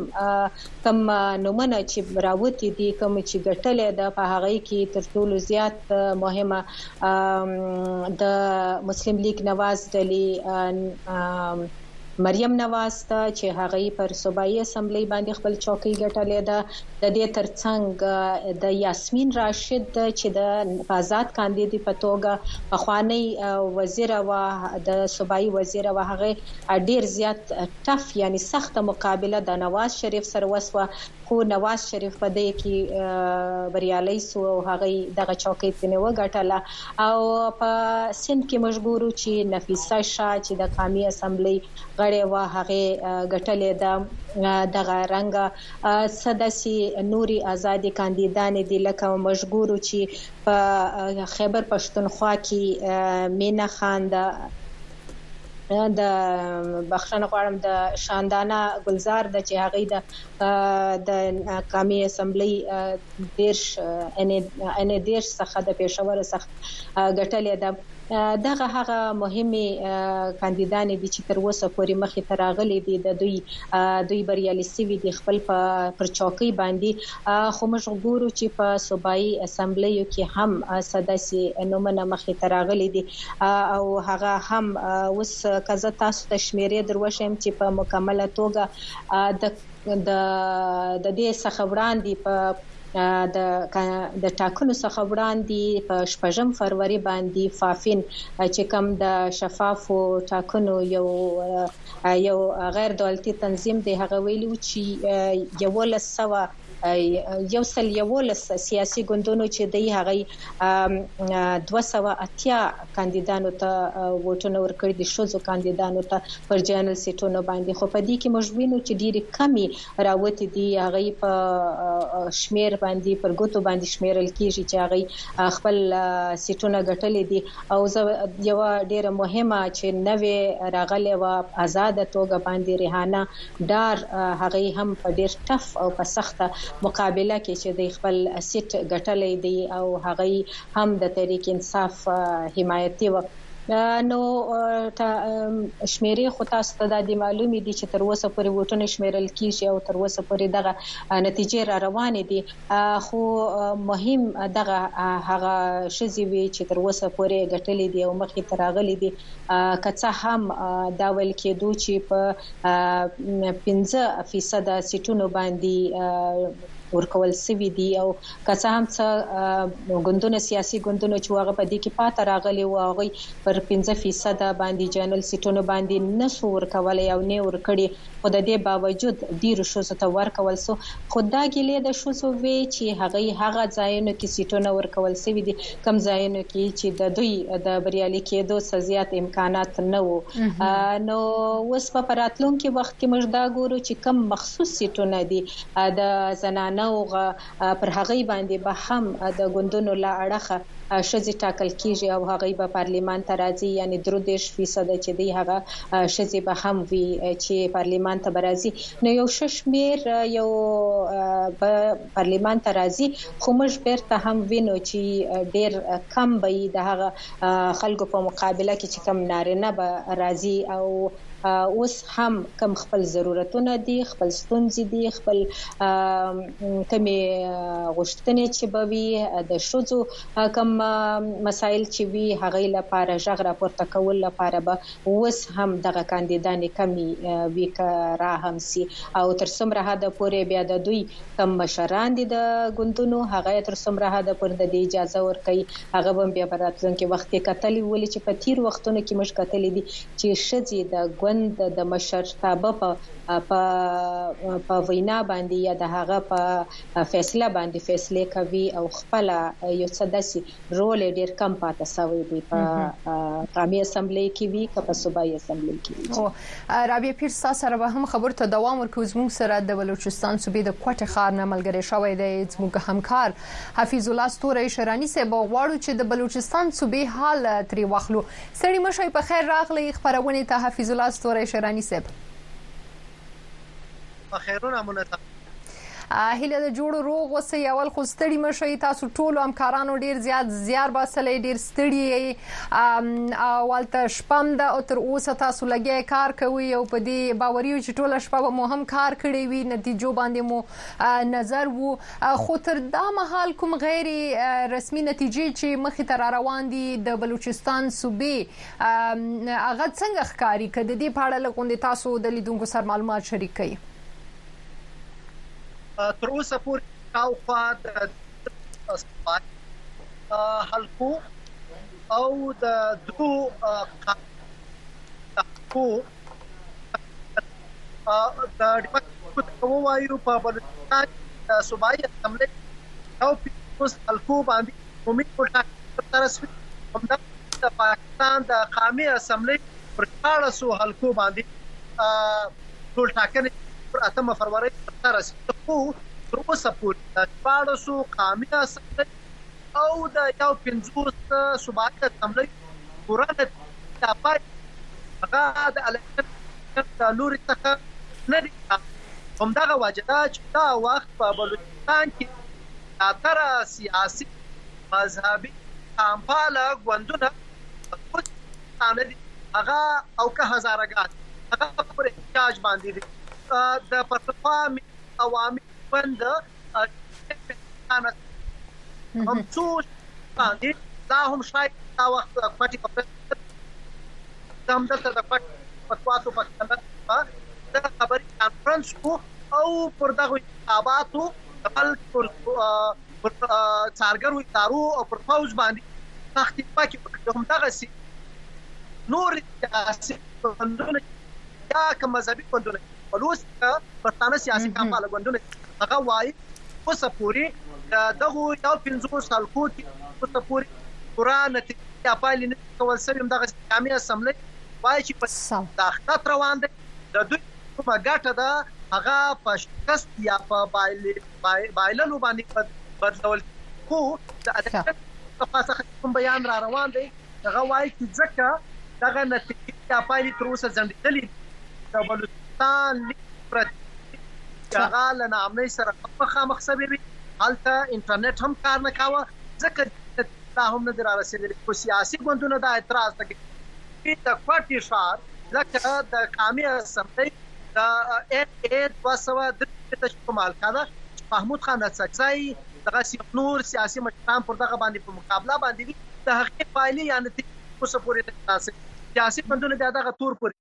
کوم نومونه چې راوتي دي کوم چې ګټلې ده په هغه کې تر ټولو زیات مهمه د مسلم لیګ نواز ډلي مریم نواز ته چې هغه پر صوبایي اسمبلۍ باندې خپل چوکۍ ګټلې ده د دې ترڅنګ د یاسمین راشد چې د آزاد کاندید په توګه پخوانی وزیر و د صوبایي وزیر و هغه ډیر زیات ټف یعنی سخت مقابله د نواز شریف سره وسوه خو نواز شریف په دې کې بریالی سو او هغه یې دغه چوکۍ ترینه وګټله او په سند کې موږ ګورو چې نفیسه شاه چې د قامي اسمبلۍ غړې وه هغې ګټلې ده دغه رنګه څه داسې نوري ازادې کاندیدانې دي لکه موږ ګورو چې په خیبر پښتونخوا کې مینه خان د د بخښنه غواړم د شاندانه ګلزار د چې هغه د د قامي اسمبلۍ دېرش، NA دېرش، څخه د پېښور سخت ګټلې ده. دغه هغه مهمې کاندیدانې دي چې تر اوسه پورې مخې ته راغلې دي، د دوی دوی بریالي شوي دي خپل په پر چوکۍ باندې، خو موږ ګورو چې په صوبايي اسمبلیو کې هم څه داسې نومونه مخې ته راغلي دي او هغه هم اوس که زه تاسو ته شمېرې دروښیم چې په مکمله توګه د دې څخه وړاندې په د ټاکنو څخه وړاندې په شپږم فروري باندې فافین چې کوم د شفافو ټاکنو یو یو غیر دولتي تنظیم دی هغه ویلي و چې یوولس سوه یو سل یوولس سیاسي ګوندونو چې دی هغه یې دوه سوه اتیا کاندیدانو ته ووټونه ورکړي دي، ښځو کاندیدانو ته پر جنرال سیټونو باندې، خو په دې کې موږ وینو چې ډېرې کمې راوتې دي، هغه یې په شمېر باندې پر ګوتو باندې شمېرل کېږي چې هغه یې خپل سیټونه ګټلي دي او زه یوه ډېره مهمه چې نوې راغلې وه په ازاده توګه باندې ریحانه ډار هغوی هم په ډیر ټف او په سخته مقابله کې چې دوی خپل سیټ ګټلی دی او هغوی هم د تحریک انصاف حمایتي وه نو ټا شمیرې خو تاسو ته دا دي معلومې دي چې تر اوسه پورې ووټونه شمیرل کیږي او تر اوسه پورې دغه نتیجې را روانې دي. خو مهم دغه هغه ښځې وې چې تر اوسه پورې یې ګټلې دي او مخې ته راغلې دي، که څه هم دا ویل کېدو چې په پنځه فیصده سیټونو باندې ورکول شوي دي او که څه هم څه ګوندونه سیاسي ګوندونه چې هغه په دې کې پاته راغلي او هغوی پر پنځه فیصده باندې جنرال سیټونو باندې نه شو ورکولی او نه یې ورکړي، خو د دې باوجود ډېرو ښځو ته ورکول شو، خو دا ګیلې د ښځو وې چې هغوی هغه ځایونو کې سیټونه ورکول شوي دي کوم ځایونو کې چې د دوی د بریالي کېدو څه زیات امکانات نه وو نو اوس به په راتلونکي وخت کې موږ دا ګورو چې کوم مخصوص سیټونه دي د زنانو پر هغوی باندې به هم د ګوندونو له اړخه ښځې ټاکل کېږي او هغوی به پارلېمان ته راځي، یعنې درو دېرش فیصده چې دی هغه ښځې به هم وي چې پارلېمان ته به راځي، نو یو ښه شمېر یې به پارلېمان ته راځي، خو موږ بېرته هم وینو چې ډېر کم به یې د هغه خلکو په مقابله کې چې کوم نارینه به راځي او اوس هم کوم خپل ضرورتونه دي، خپل ستونزې دي، خپل کومې غوښتنې چې به وي، د ښځو کوم مسایل چې وي، هغوی لپاره غږ راپورته کولو لپاره به اوس هم دغه کاندیدانې کمې وي که را هم شي او تر څومره حده پورې بیا د دوی کوم مشران دي د ګوندونو، هغه یې تر څومره حده پورې د دې اجازه ورکوي، هغه به هم بیا په راتلونکي وخت کې کتلي ولې چې په تېرو وختونو کې موږ کتلي دي چې ښځې د ګوند د مشرتابه په په وینا باندې یا د هغه په فیصله باندې فیصلې کوي او خپله یو څه داسې رول یې ډېر کم پاتې شوی دی په قامي اسمبلۍ کې وي که په صوبایي اسمبلۍ کې وي هو رابعه پیر ستا سره به هم خبرو ته دوام ورکوو زموږ سره د بلوچستان صوبې د کوټې ښار نه ملګری شوی دی زموږ همکار حفیظ الله ستوری شرانی صاحب غواړو چې د بلوچستان صوبې حال ترې واخلو ستړي مه شئ پخير راغلئ خپرونې ته حفيظ الله ستوری شيراني صاحب. پخيرونه منظم هیله د جوړو روغ اوسئ اول خو ستړي مشئ تاسو ټول همکارانو ډیر زیات زیار باسلې ډیر ستړي اولته شپم ده او تر اوسه تاسو لګیا کار کوي او په دې باوري چې ټوله شپه به مو هم کار کړی وي نتیجو باندې مو نظر وو خو تر دا مهال کوم غیر رسمي نتیجې چې مخې ته را روان دي د بلوچستان صوبې هغه څنګه ښکاري که د دې په اړه لږ غوندې تاسو د لیدونکو سره معلومات شریک کړئ تر اوسه پورې شاوخوا د حلقو او د دوه حلقو ووایو په بلوچستان د صوبایي اسمبلۍ او پیپلز حلقو باندې عمومي ټولټاکنې ترسره شوې همدا د پاکستان د قامي اسمبلۍ پر شپاړسو حلقو باندې ټولټاکنې پر اتمه فرورۍ ترسره شوې خو تر اوسه پورې د شپاړسو قامي اسمبلۍ او د یو پنځوس صوبایي اسمبلۍ پوره نتیجې لا پای هغه د الیکشن کمیشن له لوري څخه نه دي همدغه وجه ده چې دا وخت په بلوچستان کې زیاتره سیاسي مذهبي قامپاله ګوندونه کوز پښتانه دي هغه او که هزاره ګان هغه پر احتجاج باندې دي د پښتونخوا ملي عوامي ګوند هم څو باندې دا هم شاید دا وخت کوټي په دم دلته د کوټي په تواتو په کله دا خبري کانفرنس کو او پر دغه احساباتو خپل پر پر څارګر وي تارو او پر فوج باندې سختي پکې هم دغه سي نور سیاسي بندونه یا کوم مذهبي بندونه په لوس کې پښتانه سیاسي کامپاله ګوندونه هغه وایي اوس پورې دغه یو پنځو سالکو کې اوس پورې پورا نتیجه یا پایلې نه کول سوي هم دغه جامع اسمبلی وایي چې په داخلت روان دی د دوی کومه ګټه ده هغه په شکست یا په بایللو باندې بدلول خو د ادب په څخه کوم بیان را روان دی هغه وايي چې ځکه دغه نتیجې یا پایلې تر اوسه ځنډېدلې دي چې د بلوچستان لیک پرتې دي چې هغه له ناامنۍ سره هم مخامخ شوی وي، هلته انټرنېټ هم کار نه کاوه، ځکه ځینې نتیجې لا هم نه دي رارسېدلې، خو سیاسي ګوندونه دا اعتراض نه کوي چې د کوټې ښار لکه د قامي اسمبلۍ د اېن اې دوه سوه درې شپېته کومه حلقه ده چې محمود خان اڅکزی دغسې نور سیاسي مشران پر دغه باندې په مقابله باندې وي د هغې پایلې یا نتیجې تر اوسه پورې نه خلاصه سیاسي ګوندونه بیا دغه تور پورې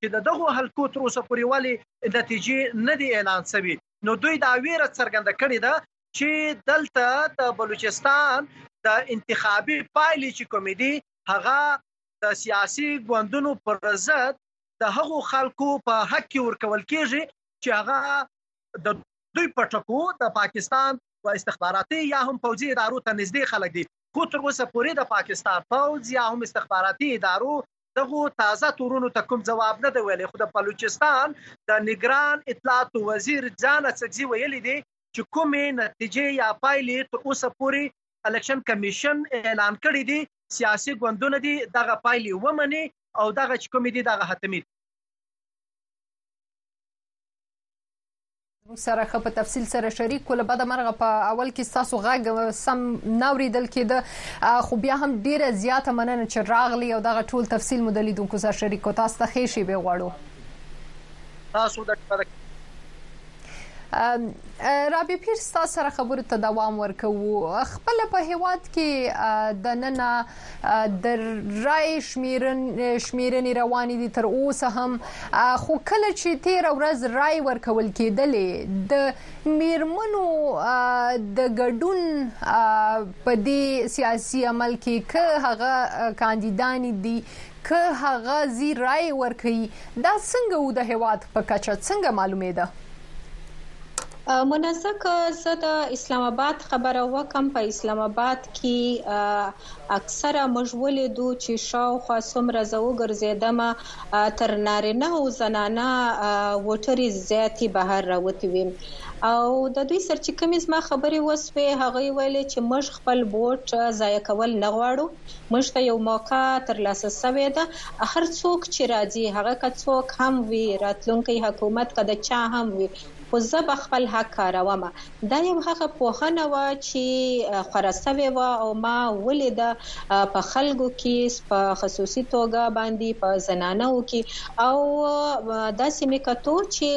چې د دغو حلقو تر اوسه پورې ولې نتیجې نه دي اعلان شوي نو دوی دا ویره څرګنده کړې ده چې دلته د بلوچستان د انتخابي پایلې چې کومې دي هغه د سیاسي ګوندونو پر ضد د هغو خلکو په حق کې ورکول کیږي چې هغه د دوی په ټکو د پاکستان و استخباراتي یا هم پوځي ادارو ته نږدې خلک دي خو تر اوسه پورې د پاکستان پوځ یا هم استخباراتي ادارو دغه تازه تورونو ته کوم جواب نه دی ویلي خو د بلوچستان د نگران اطلاعات وزیر جان اڅکزي ویلي دي چې کومې نتیجې یا پایلې تر اوسه پورې الیکشن کمیشن اعلان کړې دي سیاسي ګوندونه دي دغه پایلې ومني او دغه چې کومې دي دغه حتمي سره خه په تفصیل سره شریک کول بعد مرغه په اول کې تاسو غږ سم نوریدل کېده خو بیا هم ډیره زیاته مننه چې راغلی او دغه ټول تفصیل مو د لیدونکو سره شریک کو تاسو ته ښه شی به غواړو تاسو د رابي پیر تاسو سره خبرو ته دوام ورکوو خپل په هیواد کې د نن د رای شمیرنې روانې دي تر اوسه هم خو کله چې تیر ورځ رای ورکول کېدلې د میرمنو د ګډون په دې سیاسي عمل کې که هغه کاندیدان دي که هغه ځی رای ورکوي دا څنګه وو د هیواد په کچه څنګه معلومیده. منه که زه د اسلام اباد خبره وکړم په اسلام اباد کی اکثره موږ ولیدو چی شاوخوا څومره زه وګرځیدم تر نارینه او زنانه ووټری زیاتی بهر راوتی وی او د دوی سره چی کومی زما خبری وسوی هغوی ویل چی موږ خپل ووټ ضایع کول نه غواړو موږ ته یو موقع تر لاسه شوې ده، هر څوک چې راځي، هغه که څوک هم وي، راتلونکی حکومت که د چا هم وي، خو زه به خپل حق کاروم. دا یو هغه پوهنه وه چې خوره شوې وه او ما ولیده په خلکو کې، په خصوصي توګه باندې په زنانو کې او داسې مې کتو چې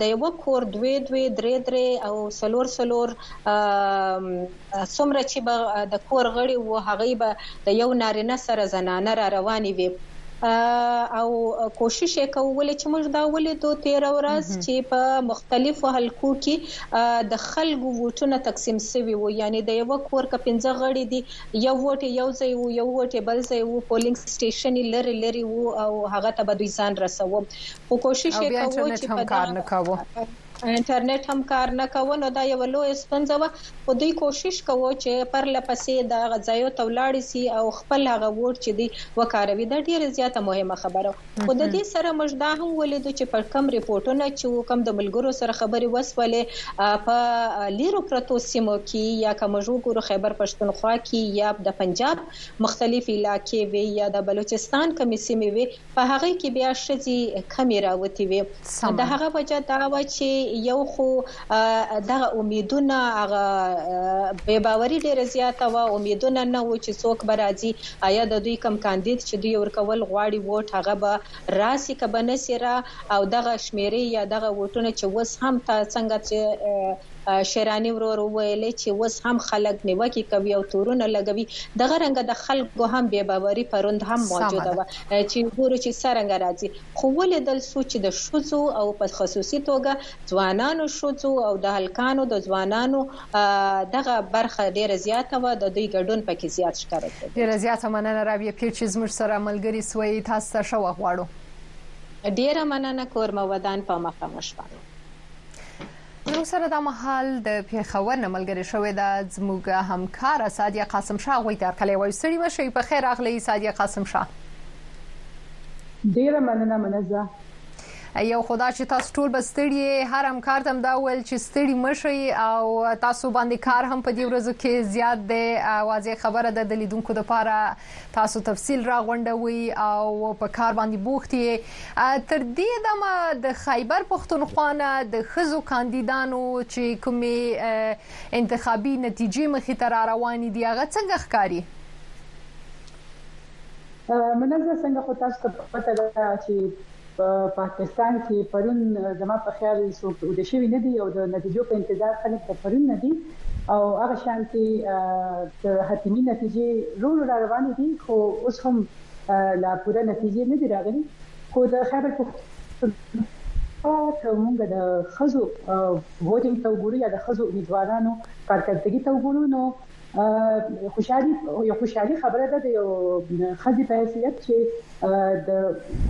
د یوه کور دوې دوې، درې درې او څلور څلور. څومره چې به د کور غړي وو هغوی به د یو نارینه سره زنانه را روانې وې او کوشش یې کوو ولې چې موږ دا ولیدو تیر ورځ چې په مختلفو حلقو کې د خلکو ووټونه تقسیم شوي وو یعنی د یو کور که 15 غړي دي یو ووټ یو ځای وو یو ووټ بل ځای وو پولینګ سټیشن یې لری لری وو او هغه ته به دوی ځان رسوو خو کوشش یې کوو چې په انټرنیټ هم کار نه کاوه نو دا یوه لویه ستونزه وه خو دوی کوشش کاوه چې پرله پسې دا هغه ځایو ته ولاړې شي او خپل هغه ووټ چې دي وکاروي دا ډیره زیاته مهمه خبره وه خو د دې سره موږ دا هم ولیدو چې په کوم رپوټونه چې وو کوم د ملګرو سره خبرې وسولې په لیرو پرتو سیمو کې یا که موږ وګورو خیبر پښتونخوا کې یا د پنجاب مختلف علاقې وې یا د بلوچستان کومې سیمې وې په هغه کې بیا ښځې کمې راوتې وې. د هغه وجه دا وه چې یو خو دغه امیدونه، هغه بې باوري ډېره زیاته وه، امیدونه نه وو چې څوک به راځي، ایا د دوی کوم کاندید چې دوی ورکول غواړي ووټ، هغه به راشي که به نشي را او دغه شمېرې یا دغه ووټونه چې اوس هم څنګه چې شیراني ورور وویل چې اوس هم خلک نیوکې کوي او تورونه لګوي، دغه رنګه د خلکو هم بې باوري پرون هم موجوده وه چې وګورو چې څرنګه راځي، خو ولیدل شو چې د ښځو او په خصوصي توګه ځوانانو ښځو او د هلکانو د ځوانانو دغه برخه ډېره زیاته وه، د دوی ګډون په کې زیات ښکاره کېده. ډېره زیاته مننه راویه پیر چې زموږ سره ملګري سوئ، تاسو ته ښه وخت غواړو. ډېره مننه، کور مو ودان، په مخه مو ښه. زموږ سره دا مهال د پیښور نه ملګری شوی دا زموږ همکار سادیه قاسم شاه غوي تر کلی وایو سړي مشي په خیر اغلی سادیه قاسم شاه ډیره مننه منزه یو خدا چې تاسو ټول بستړي هر همکار تم دا ول چې ستړي مشي او تاسو باندې کار هم په دې ورځو کې زیات دی واځي خبره ده د لیدونکو لپاره تاسو تفصیل را غونډوي او په کار باندې بوخت یې تر دې دمه د خیبر پښتونخوا نه د خزو کاندیدانو چې کومې انتخابي نتیجې مخې ته را روانې دي هغه څنګه ښکاري منځه څنګه خو تاسو ته پته ده چې په پاکستان کې پرون زما په خیال څوک اوده شوي نه دي او د نتیجو په انتظار خلک د پرون نه دي او هغه شانتي د حتمي نتیجې رو رو را روانې دي خو اوس هم لا پوره نتیجې نه دي راغلي خو د خیبر پښتونخوا که موږ د خزو ووټینګ ته وګورو یا د خزو امیدوارانو کارکړتګي ته وګورو نو خوشحالي یو خوشحالي خبره ده د یو خزي په حیثیت چې د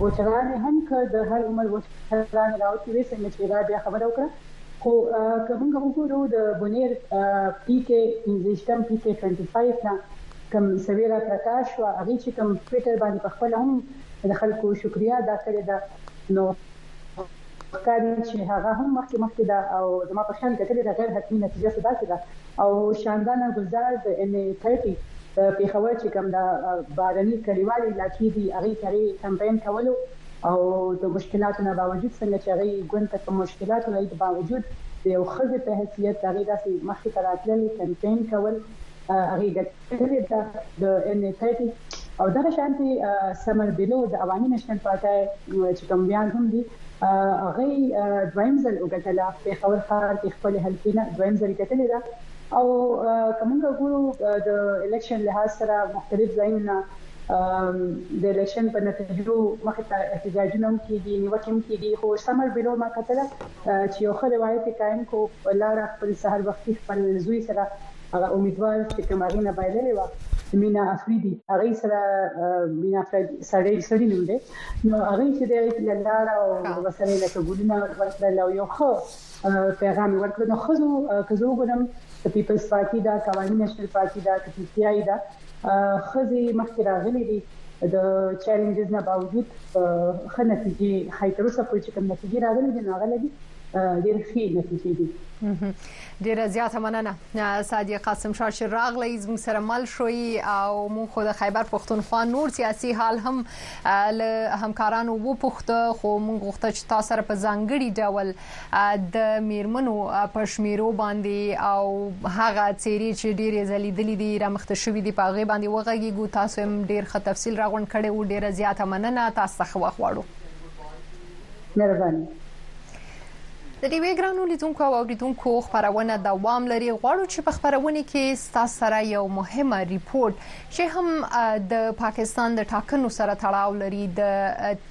وچران هم که د هر عمر وچران راوتی وي څنګه چې دا بیا خبره وکړه خو که موږ وګورو د بونیر پی کې انزیشتم پی کې 25 نه کوم سویرا پرتا شو هغه چې کوم ټویټر باندې په خپل هم د خلکو شکریا ادا کړې ده نو ښکاري چې هغه هم مخکې مخکې ده او زما په شان ګټلې ده، غیر حتمي نتیجه خو داسې ده او شاندانه ګلزار د ایم ای ترټي د پېښور چې کوم دا بهرني کلیوال علاقې دي هغوی سره یې کمپاین کولو او د مشکلاتو نه باوجود څنګه چې هغوی ګوند ته کوم مشکلات وو د باوجود د یو ښځې په حیثیت هغوی داسې مخکې ته راتلل کمپاین کول هغوی ګټلې څیړنې ته د ایم ایس ای ټي او دغه شانتې سمر بیلو د عوامي نشنل پارټۍ چې کوم ویاند هم دي هغه دویم ځل وګټله پېښور ښار کې خپل حلقې نه دویم ځل ګټلې ده او کومنګ ګورو د الیکشن لحاظ سره مختلف ځایونه نه د الیکشن په نتیجو مخ ته احتجاجونه هم کیږي نیوکې هم کیږي خو سمر بلو ما کتل چې یو خل روایت قائم کو لار خپل سحر وختي خپل زوی سره هغه امیدوار چې کوم هغه نه بایللې وه چې مینا افریدي هغه سره مینا افریدي سړی سړی نوم دی نو هغه چې د لاړ او وسره لکه ګولونه ورکړل او یو خو پیغام ورکړ نو خو که زه وګورم چې پیپلز پارټي دا قوانین نشنل پارټي دا چې پی آی دا خزي مخکې راغلي دي د چیلنجز نه باوجود خنتیجه خای تر اوسه پورې چې کوم نتیجه راغلي دي نو هغه لګي ډیر ښه نتیجې دي ډیره زیاته مننه سادی قاسم شاه چې راغلی زموږ سره مل شوی او موږ خو د خیبر پښتونخوا نور سیاسي حال هم له همکارانو وو پښت خو موږ غوښته چې تاسو سره په ځانګړي ډول د میرمنو پښمیرو باندې او هغه چیرې چې ډیره زلیدلې دي را مخته شوې دي په غي باندې وغږی ګو تاسو هم ډیر ښه تفصیل راغون کړي او ډیره زیاته مننه تاسو ته خو غواړو مهرباني. د ډیوې ګرانو لیدونکو او اوریدونکو خبرونه دوام لري غواړو چې په خبرونه کې ستاسو سره یو مهمه ریپورت چې هم د پاکستان د ټاکنو سره تړاو لري د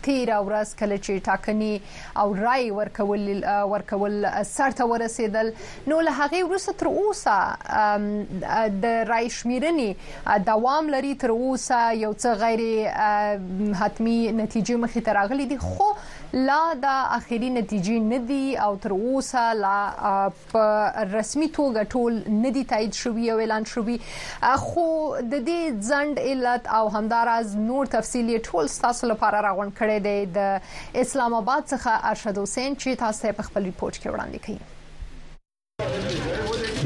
13 ورځ کله چې ټاکنې او رائے ورکول ورکول سرته ورسېدل نو له هغې وروسته تر اوسه د رای شمیرنې دوام لري تر اوسه یو څه غیر حتمی نتیجې مخې ته راغلي دي خو لا د اخیری نتیجې نه دي او تر اوسه لا په رسمي توګه ټول نه دي تایید شوي او اعلان شوي خو د دې ځند علت او همداراز نور تفصیل یې ټول تاسو لپاره راغونډ کړی دی د اسلام آباد څخه ارشد حسین چې تاسو په خپل ریپورت کې وړاندې کړئ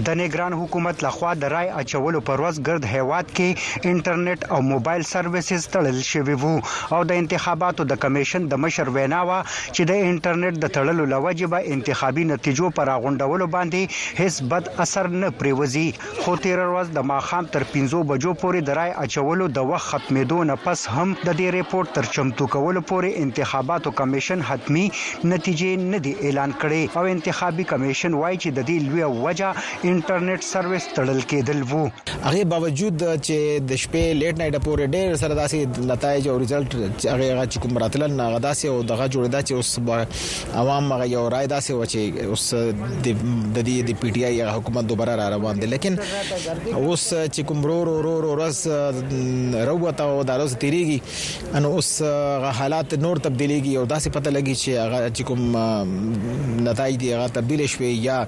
د نګران حکومت لخوا د رای اچولو پر ورځ ګرد هیواد کې انټرنیټ او موبایل سرویسز تړل شوي وو او د انتخاباتو د کمیشن د مشر وینا وه چې د انټرنیټ د تړلو له وجې به انتخابي نتیجو په راغونډولو باندې هیڅ بد اثر نه پریوځي. خو تېره ورځ د ماښام تر پنځو بجو پورې د رای اچولو د وخت ختمېدو نه پس هم د دې رپوټ تر چمتو کولو پورې انتخاباتو کمېشن حتمي نتیجې نه دي اعلان کړې او انتخابي کمېشن وايي چې د دې لویه وجه انټرنېټ سروېس تړل کېدل وو. هغې باوجود چې د شپې لېټ نایټه پورې ډېر سره داسې نتایج او ریزلټ هغه چې کوم راتلل نو هغه داسې او دغه جوړېده چې اوس به عوام هغه یو رائے داسې و چې اوس د د دې د پی ټی آی حکومت دوباره را روان دي لیکن اوس چې کوم رو رو رو رو رس روته او د روز تیریږي ان اوس غ حالات نور تبدیلیږي او داسې پته لګي چې هغه چې کوم نتایج دی هغه تبدیل شوي یا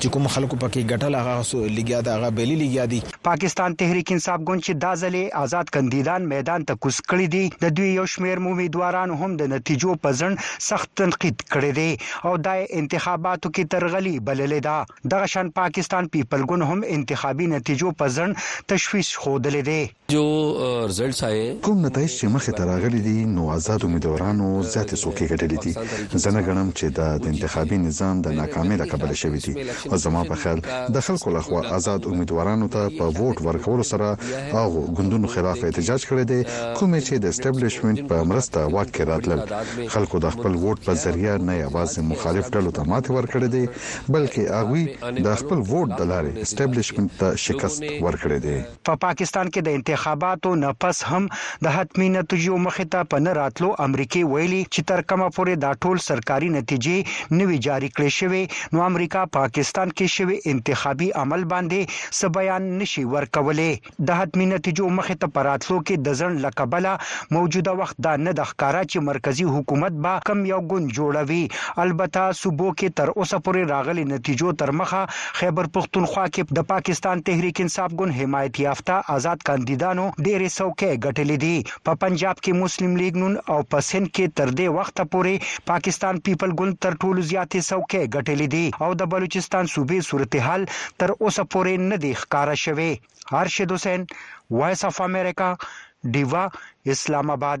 چې کوم خلکو پکې ګټل هغه لګیا دا هغه بیلی لګیا دي پاکستان تحریک انصاف ګوند چې دا ځل یې ازاد کندیدان میدان ته کوز کړي دي، د دوی یو شمېر ممیدوارانو هم د نتیجو په ځنډ سخت تنقید کړی دی او دا یې انتخاباتو کې درغلي بللې ده. دغه شان پاکستان پیپل ګوند هم انتخابي نتیجو په ځنډ تشویش ښودلی دی. جو رزلټس آیې. کوم نتایج چې مخې ته راغلي دي، نو ازاد امیدوارانو زیاتې څوکې ګټلې دي. زه نه ګڼم چې دا د انتخابي نظام د ناکامۍ له کبله شوي دي. زما په خیال د خلکو له خوا ازاد امیدوارانو ته په ووټ ورکولو سره هغو ګوندونو خلاف احتجاج کړی دی کومې چې د اسټبلیشمنټ په مرسته واک کې راتلل. خلکو د خپل ووټ په ذریعه نه یوازې مخالف ډلو ته ماتې ورکړې دی بلکې هغوی د خپل ووټ د لارې اسټبلیشمنټ ته شکست ورکړی دی. په پاکستان کې د انتخاباتو نه پس هم د حتمي نتجيو مخې ته په نه راتلو امريکې ويلي چې تر کومه پورې دا ټول سرکاري نتيجې نه وي جاري کړې شوې نو امريکا پاکستان کې شوي انتخابي عمل باندې څه بيان نه شي ورکولې د حتمي نتيجو مخې ته په راتلو کې د ځنډ له کبله موجوده وخت دا نه ده ښکاره چې مرکزي حکومت به کوم يو ګوند جوړوي البته صوبو کې تر اوسه پورې راغلي نتيجو تر مخه خیبر پښتونخوا کې د پاکستان تحریک انصاف ګوند حمایت یافته ازاد کاندیدانو ډېرې څوکۍ ګټلې دي، په پنجاب کې مسلم لیګ نون او په سند کې تر دې وخته پورې پاکستان پیپل ګوند تر ټولو زیاتې څوکۍ ګټلې دي او د بلوچستان صوبې صورتحال تر اوسه پورې نه دی ښکاره شوی. ارشد حسین، وایس آف امریکا، ډیوه، اسلام اباد.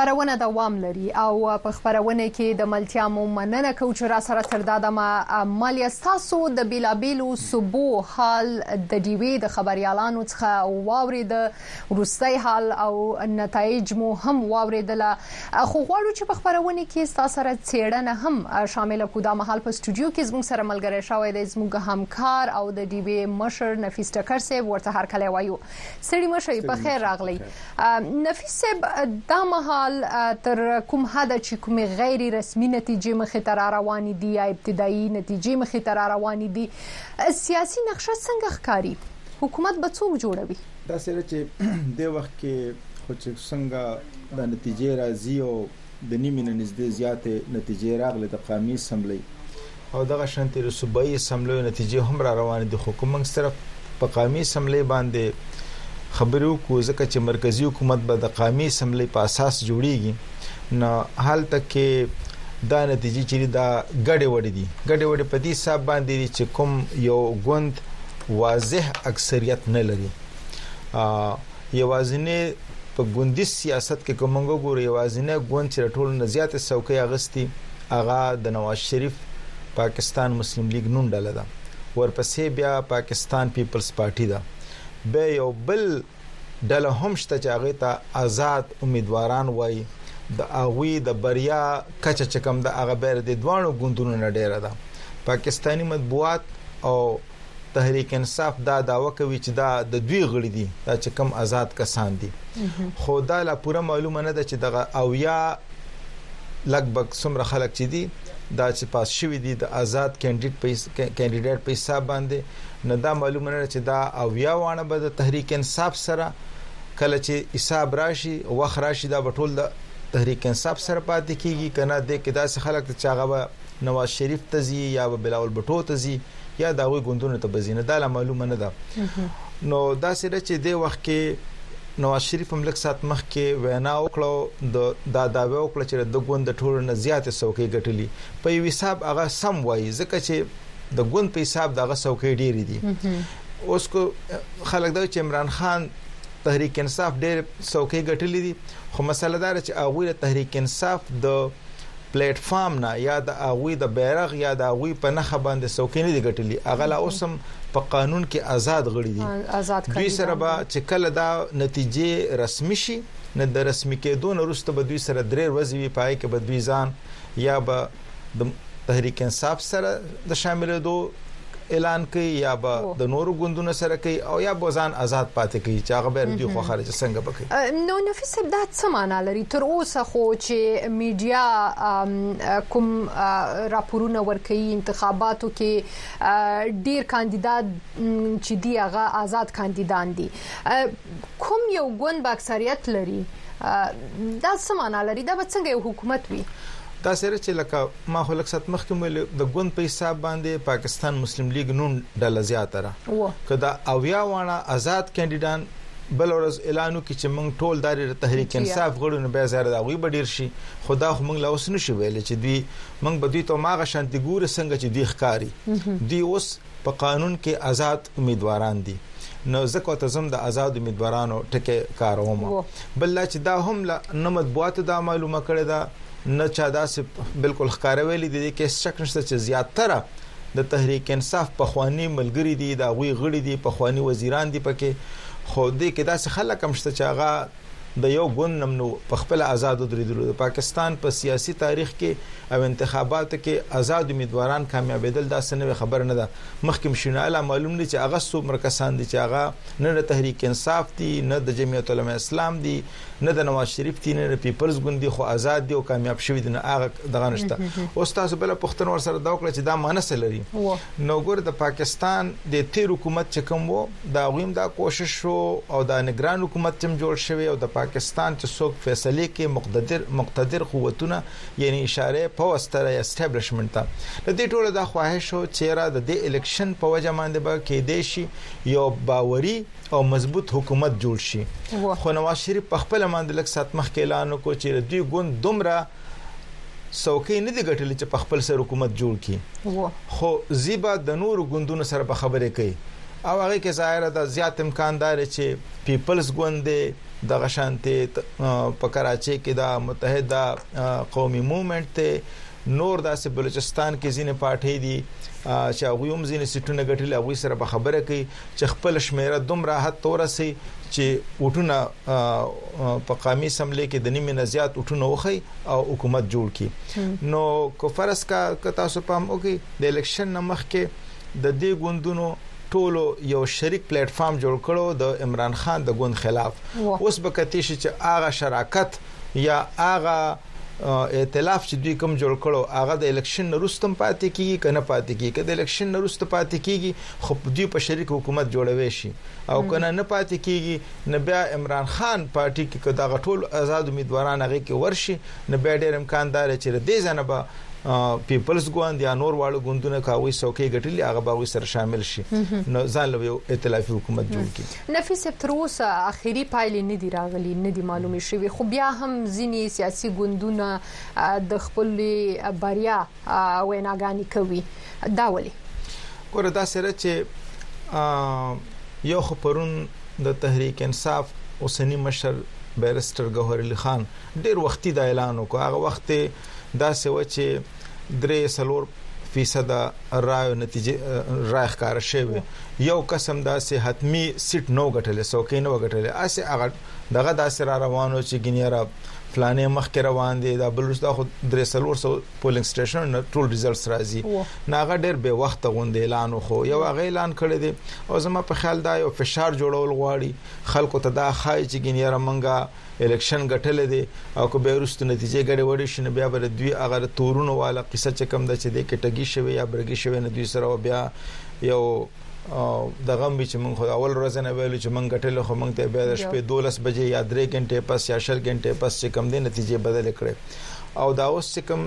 خبرونه دوام لري او په خبرونه کې د ملتیا مو مننه کوم چې را سره تر دادمه عمل یاستاسو د بیلابیلو صوبو حال د ډیوی د خبريالانو څخه واورید روستي حال او نتایج مو هم واوریدل خو غواړو چې په خبرونه کې تاسو سره چیرنه هم شامل کو دا مهال په استودیو کې زموږ سره ملګری شوی دی زموږ همکار او د ډیوی مشر نفیس ټکر سیب ورته هر کله وایو سړي مشه په خیر راغلی نفیس صاحب دا مهال تر کوم حد چې کومې غیر رسمي نتیجې مخې ته را روانې دي یا ابتدایي نتیجې مخې ته را روانې دي سیاسي نقشه څنګه ښکاري حکومت به څوک جوړوي دا سره چې د وخت کې خو چې څنګه د نتیجې راځي او د نیمې نه نږدې زیاتې نتیجې راغلې د قامي اسمبلۍ او دغه شانتې د صوبایي اسمبلیو نتیجې هم را روانې دي خو که موږ صرف په قامي اسمبلۍ باندې خبرې وکړو ځکه چې مرکزی حکومت به د قامي اسمبلۍ په اساس جوړیږي نو هلته کې دا نتیجې چې دا ګډې وډې دي ګډې وډې په دې حساب باندې دي چې کوم یو ګوند واضح اکثریت نه لري یوازینی په ګوندیز سیاست کې که موږ وګورو یوازینی ګوند چې ټولو نه زیاتې څوکۍ اغستي هغه د نواز شریف پاکستان مسلم لیګ نون ډله ده ورپسې بیا پاکستان پیپلز پارټي ده به یو بل ډله هم شته چې هغه ته آزاد امیدواران وایي د هغوی د بریا کچه چې کوم د هغه بیر د دوانو ګوندونو نه ډیره ده پاکستانی مطبوعات او تحریک انصاف دا داوا کوي چې دا د دوی غړي دي دا چې کم آزاد کسان دي خو دا لا پوره معلومه نه ده چې دغه او یا لګ بګ څومره خلک چې دي دا چې پاس شوی دي د آزاد کاندید په کاندیدټ په حساب باندې نه دا معلومه نه چې دا او یا وانه به د تحریک انصاف سره کله چې حساب راشي وخت راشي دا بټول د تحریک انصاف سره پاتې کیږي کنه د کې داسې خلک چې هغه نواز شریف ته ځي یا به بلاول بټو ته ځي یا د هغوی ګوندونو ته بزینه دا لا معلومه نه ده نو دا سره چې د وخت کې نواز شریف هم لک سات مخ کې وینا وکړه د دا دا وکړه چې د ګوند د ټولو نه زیاتې څوکۍ ګټلې په یو حساب هغه سم وایي ځکه چې د ګوند په حساب دغه څوکۍ ډېری دي اوس کو خلک دا چې عمران خان تحریک انصاف ډېر څوکۍ ګټلې دي خو مسله دا چې هغه له تحریک انصاف د پلیټ فارم نه یا د هغوی د بیرغ یا د هغوی په نخښه باندې څوکۍ نه دي ګټلي هغه لا اوس هم په قانون کې آزاد غړي دي دوی سره به چې کله دا نتیجې رسمي شي نه د رسمي کېدو نه وروسته به دوی سره درې ورځې وي پای کې به دوی ځان یا به د تحریک انصاف سره د شاملېدو اعلان کوي یا به د نورو ګوندونو سره کوي او یا به ځان آزاد پاتې کوي چې هغه به دوی خو خارج څنګه بکي نو نفیس صاحب دا څه معنا لري تر اوسه خو چې میډیا کوم راپورونه ورکوي انتخاباتو کې ډیر کاندیدات چې دی هغه آزاد کاندیدان دي کوم یو ګوند به اکثریت لري دا څه معنا لري دا به څنګه یو حکومت وي دا سره چې لکه ما خو لږ ساعت مخکې هم ویل د ګوند په حساب باندې پاکستان مسلم لیګ نون ډله زیاته را که دا اویا واړه آزاد کاندیدان بل ورځ اعلان وکړي چې موږ ټول داري تحریک انصاف غړو نه به زیار دا غوي بډیر شي خدا خو موږ لا اوس نشو ویل چې دوی موږ به دوی ته ماغه شانتي ګوري څنګه چې دوی ښکاری دوی اوس په قانون کې آزاد امیدواران دي نو ځکه ته زم د آزاد امیدوارانو ټکی کاروم بل لا چې دا هم لا نه مطبوعاتو دا معلومه کړې ده نه چا دا سه بالکل ښکاره ویل دي چې شک نشته چې زیاتره د تحریک انصاف په خواني ملګری دي دا غوي غړي دي په خواني وزیران دي پکې خو دې کې داسې خلک هم شته چې هغه د یو ګوند نم نو په خپل آزاد درېدلو د پاکستان په سیاسي تاریخ کې او انتخاباتو کې آزاد امیدواران کامیابېدل دا سنوي خبر نه ده مخکې شناله معلوم دي چې هغه څو مرکسان دي چې هغه نه د تحریک انصاف دي نه د جمعیت علماء اسلام دي نه د نواز شریف دي نه د پیپلز ګوند دي خو آزاد دي او کامیاب شوی دي نه هغه دغه نشته او تاسو بل پښتنو ور سره دا وکړه چې دا مانسه لري نو ګور د پاکستان د تیر حکومت چې کوم وو د هغوی هم دا کوشش شو او دا نګران حکومت چې هم جوړ شوی او د پاکستان چې څوک فیصلې کې مقتدر مقتدر قوتونه یعنی اشاره پوس تر یا اسټابلیشمنت ته د دې ټولو دا خواهش شو چې را د دې الیکشن په وجه باندې به کې دی شي یو باوري او مضبوط حکومت جوړ شي خو نواز شریف په خپل باندې لک سات مخ کې اعلان وکړ چې دوی ګوند دومره څوکۍ نه دي ګټلې چې په خپل سر حکومت جوړ کړي خو زیبا د نورو ګوندونو سره په خبرې کوي او هغه کې ظاهره ده زیات امکان دار چې پیپلز ګوند د غشانته په کراچۍ کې د متحده قومي موومېنټ ته نور داسې بلوچستان کې ځینې پارټي دي چې هغه هم ځینې سیټونه ګټلې هغه سره په خبره کوي چې خپل شمیره دومره حد تورسي چې وټونه په قامي اسمبلی کې د نیمه نه زیات وټونه وخی او حکومت جوړ کی نو کو فرض کا کتا سو پام وکي د الیکشن نمخ کې د دې ګوندونو ټولو یو شریک پلیټ فارم جوړ کړو د عمران خان د ګوند خلاف اوس به کتي شي چې هغه شراکت یا هغه ائتلاف چې دوی کوم جوړ کړو هغه د الیکشن نه وروسته هم پاتې کیږي که نه پاتې کیږي که د الیکشن نه وروسته پاتې کیږي خو دوی په شریک حکومت جوړوي شي او که نه نه پاتې کیږي نو بیا عمران خان پارټي کې که دغه ټول آزاد امیدواران هغه کې ورشي نو بیا ډېر امکان دار چې د دې ځنه به پیپلز ګوند یا نور واړه ګوندونه کاوي څوکۍ ګټلې هغه به وي سره شامل شي نو ځان له یو ائتلافي حکومت جوړ کړي نفي صیب تر اوسه اخري پایلې نه دي راغلي، نه دي معلومې شوي، خو بیا هم ځینې سیاسي ګوندونه د خپلې بریا ویناګانې کوي، دا ولې؟ ګوره داسې ده چې یو خو پرون د تحریک انصاف اوسني مشر بیرسټر ګوهر علي خان ډیر وختي دا اعلان وکړ، هغه وخت داسې وه چې. درې څلور فیصد رایو نتیجه رای ښکار شوی یو قسم داسې حتمی سیټ نو غټلې څوکۍ نو غټلې اسه هغه دغه داسې را روانو چې ګنیرا فلانه مخ کې روان دي دا بلوچ دا خو درې څلور سو پولینګ سټیشن ټول ریزلټس راځي ناغه ډیر به وخت غوند اعلان خو یو غی اعلان کړی دی او زما په خیال دا یو فشار جوړول غواړي خلکو ته دا خای چې ګنیرا منګه الکشن ګټلی دی او که بیا وروسته نتیجې ګډې وډې شي نو بیا به د دوی هغه د تورونو واله قصه چې کوم ده چې دې کې ټګي شوې یا برګي شوې نو دوی سره به بیا یو د غم وی چې مونږ خو اول ورځ نه ویلو چې مونږ ګټلې خو مونږ ته بیا د شپې 12 بجې یا 3 غنټې پس یا 10 غنټې پس چې کوم دي نتیجې بدل کړي او دا اوس چې کوم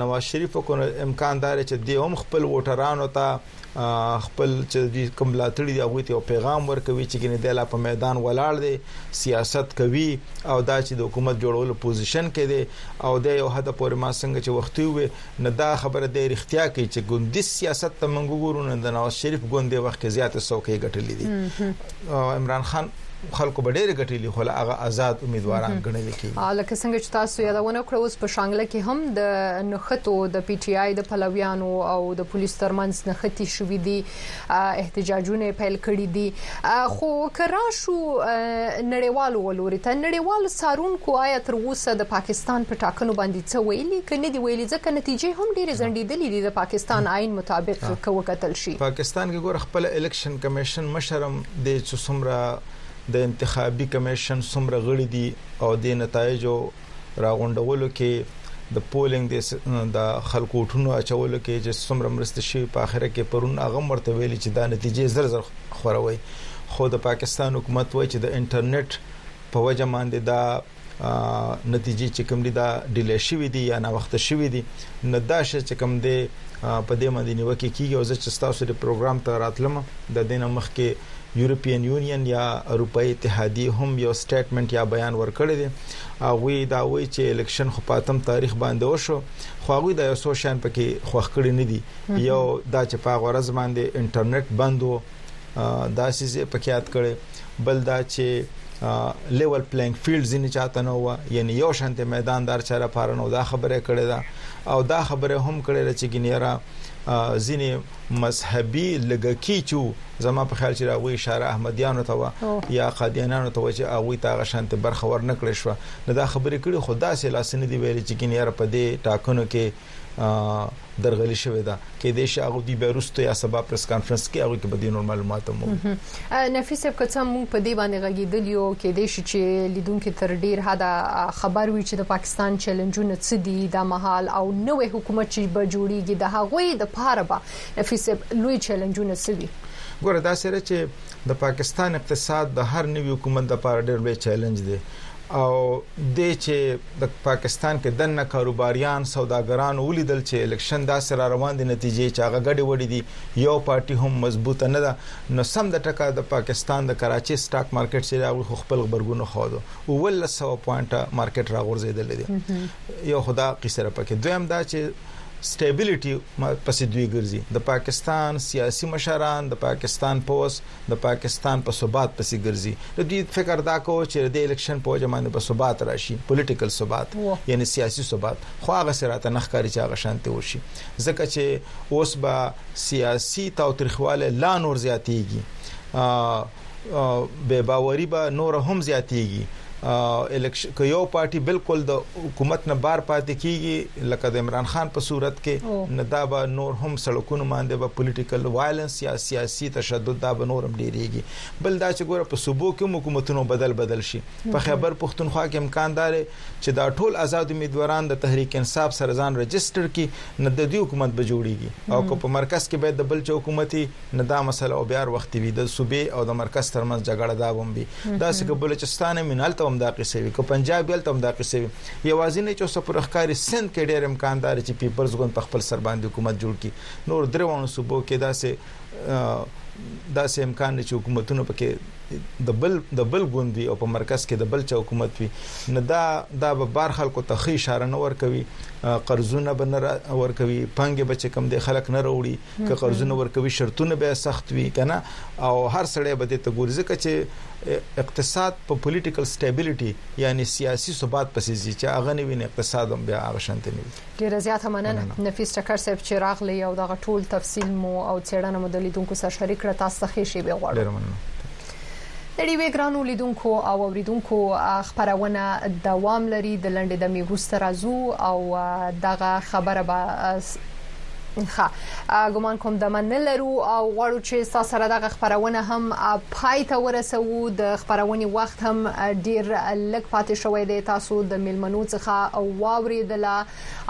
نواز شریف کو امکان دار چې دی هم خپل ووټرانو ته خپل چې دوی کوم ملاتړي دي هغه ته یو پیغام ورکوي چې ګنې د لا په میدان ولاړ دي سیاست کوي او دا چې د حکومت جوړولو پوزیشن کې دي او د یو حد پورې ما څنګه چې وختي وي نه دا خبره د اړتیا کوي چې ګوندي سیاست ته موږ ګورو نه د نواز شریف ګوندې وخت کې زیات څوکۍ ګټلې دي عمران خان خلکو به ډېر ګټلي خو له هغه آزاد امیدواران ګڼل کېږي لکه څنګه چې تاسو یادونه کړو اوس په شانګله کې هم د نخښتو د پی ټی آی د پلویانو او د پولیس ترمنځ نخښتي شوې دي احتجاجونه پیل کړي دي خو کرا شو نړیوالو ولوري ته نړیوال سارونکو آیا تر اوسه د پاکستان په ټاکنو باندې څه ویلي کنه دی ویلي ځکه نتیجې هم ډېر ځنډېدلې دي د پاکستان عین مطابق کوکتل شي پاکستان کې ګور خپل الیکشن کمیشن مشرم دی څو څومره د انتخابي کمېشن څومره غړي دي او د نتایجو راغونډولو کې د پولینګ د خلکو ټونو اچولو کې چې څومره مرسته شي په اخر کې پرون هغه مرته ویل چې دا نتیجې زر زر خوروي خو د پاکستان حکومت وایي چې د انټرنیټ په وجه باندې دا نتیجې چې کوم دي دا ډیلی شوې دي یا ناوخته شوې دي نه دا شې چې کوم دي په دې باندې نیوکه کیږي او چې تاسو د پروګرام ته راتلم د دینه مخ کې یورپین یونین یا اروپאי اتحادیه هم یو سټیټمنټ یا بیان ورکړی دی هغه دا وایي چې الیکشن خو پاتم تاریخ باندې وشو خو هغه د یو څو شان پکې خوښ کړی نه دی یو دا چې په غرض باندې انټرنیټ بند وو دا سیزه پکې یاد کړي بل دا چې لیول پلینګ فیلډ ځینې چاته نه و یعنی یو شانته میدان دار چاره پاره نو دا خبره کړې ده او دا خبره هم کړې ده چې ګنیرا ځینې مذهبي لګکی چو زما په خیال چې راغوي اشاره احمدیانو ته و یا قادیانانو ته و چې هغه ته هغه شانته برخه ورنکړې شو نو دا خبرې کړي خدا سي لاسنه دی ویل چې ګنیرا په دې ټاکنو کې درغلي شوې ده کې د شي هغه دی بیرسته یا سبا پریس کانفرنس کې هغه کې به د نور معلومات مو نفیس صاحب که څه مونږ په دې باندې غږیدل یو کې د شي چې لیدونکو تر ډیر حدا خبر وي چې د پاکستان چیلنجونه څه دي د محل او نوې حکومت چې به جوړیږي د هغوی د پاره به نفیس صاحب لوی چیلنجونه څه وي ګوره دا سره چې د پاکستان اقتصاد د هر نوي حکومت لپاره ډېر لوی چیلنج دی او د چې د پاکستان کې دننه کاروباریان، سوداګرانو ولیدل چې الیکشن داسې را روان دي نتیجې چې هغه ګډې وډې دي، یو پارټي هم مضبوطه نه ده، نو سم د ټکه د پاکستان د کراچۍ سټاک مارکیټ چې دی هغوی خو خپل غبرګون وښود، اوولس سوه پوائنټه مارکیټ را غورځیدلی دی، یو خو دا قیصه ده پکې، دویم دا چې سټیبیلیټي پسې دوی ګرځي، د پاکستان سیاسي مشران، د پاکستان پوځ، د پاکستان په ثبات پسې ګرځي نو دوی فکر دا کوو چې د الیکشن په وجه باندې په ثبات راشي پولیټیکل ثبات یعنی سیاسي ثبات خو هغه سراته نخکاری چې هغه شانته وشي ځکه چې اوس به سیاسي تاوتریخواله لا نور زیاتېږي بے باوري به نور هم زیاتېږي الیکشن که یو پارټي بالکل د حکومت نه بار پاتې کیږي لکه د عمران خان په صورت کې نه دا به نور هم سړکونو باندې به پولیټیکل وایلنس یا سیاسي تشدد دا به نور هم ډیریږي بل دا چې ګوره په صوبو کې حکومتونو بدل بدل شي په خیبر پښتونخوا کې امکان دار چې دا ټول آزاد امیدواران د تحریک انصاف سره ځان رجستر کړي نه د دې حکومت به جوړیږي او که په مرکز کې به د بل چا حکومتي نه دا مسله او بیار وخت وی د صوبې او د مرکز ترمنځ جګړه دا بم وی دا سکه بلوچستان هم نه تم دا قصې وی کو پنجاب یل تم دا قصې وی یوازې نه چې اوس پر ښکاری سند کې ډېر امکان دار چې پیپلز ګوند په خپل سر باندې حکومت جوړ کی نور دروانو صوبو کې دا سه دا سه امکان چې حکومتونه پکې د بل د بل ګوند وی او په مرکز کې د بل چا حکومت وی نه دا دا به بار خلکو ته خې اشاره نه ور کوي قرضونه به نه ور کوي پنګ به چې کم دي خلک نه وروړي که قرضونه ورکوي شرطونه به سخت وي کنه او هر سړی به دې ته ګوري ځکه چې اقتصاد په پولیټیکل سټیبیلیټي یعنی سیاسي ثبات پسې ځي چې هغه نه ویني اقتصاد هم بیا هغه شانته نه وي ډیر زیات مننه نفیس ټکر صاحب چې راغلی او دغه ټول تفصیل مو او چیرنه مو د لیدونکو سره شریک کړ تاسو ته ښه شی به غواړم د ډیوې ګرانو لیدونکو او اوریدونکو خبرونه دوام لري د لنډې دمې وروسته راځو او دغه خبره به ښه ګومان کوم د من نه لرو او غواړو چې تاسو سره دغه خبرونه هم پای ته ورسوو د خبرونې وخت هم ډیر لږ پاتې شوی دی تاسو د ملمنو څخه واوریدله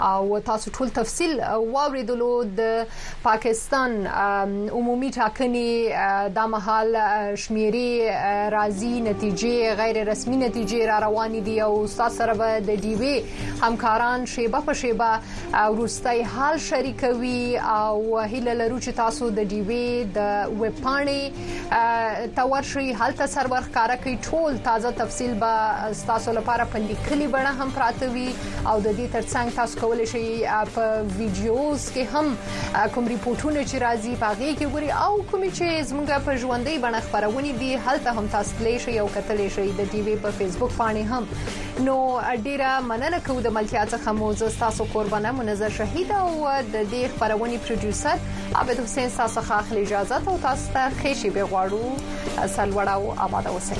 او تاسو ټول تفصيل واوریدلو د پاکستان عمومي ټاکنې د مهال شمیري راځي نتیجې غیر رسمي نتیجې را روان دي او تاسو سره به د ډیوي همکاران شیبه په شیبه ورستۍ حال شریکوي او هیله لرو چې تاسو د ډیوي د ویب پاڼې ته ورشي هلته سرور ښکارا کوي ټول تازه تفصيل به تاسو لپاره په لیکلي بڼه هم پراته وي او د دې ترڅنګ تاسو کولی شئ په ویډیوز کې هم کوم ریپورتونه چې راځي پاغي کې ګوري او کوم چې زموږ په ژوندۍ بڼه خبرونه دي هلته هم تاسو تلی شئ او کتلی شئ د ټي وي په فیسبوک باندې هم نو ډیره مننه کوو د ملتیا څخه مو زه تاسو قربانه منزه شهید او د دې خبرونې پروډوسر عابد حسین تاسو څخه اخلي اجازه او تاسو ته خېشي به غواړو سلوړه او آباد اوسئ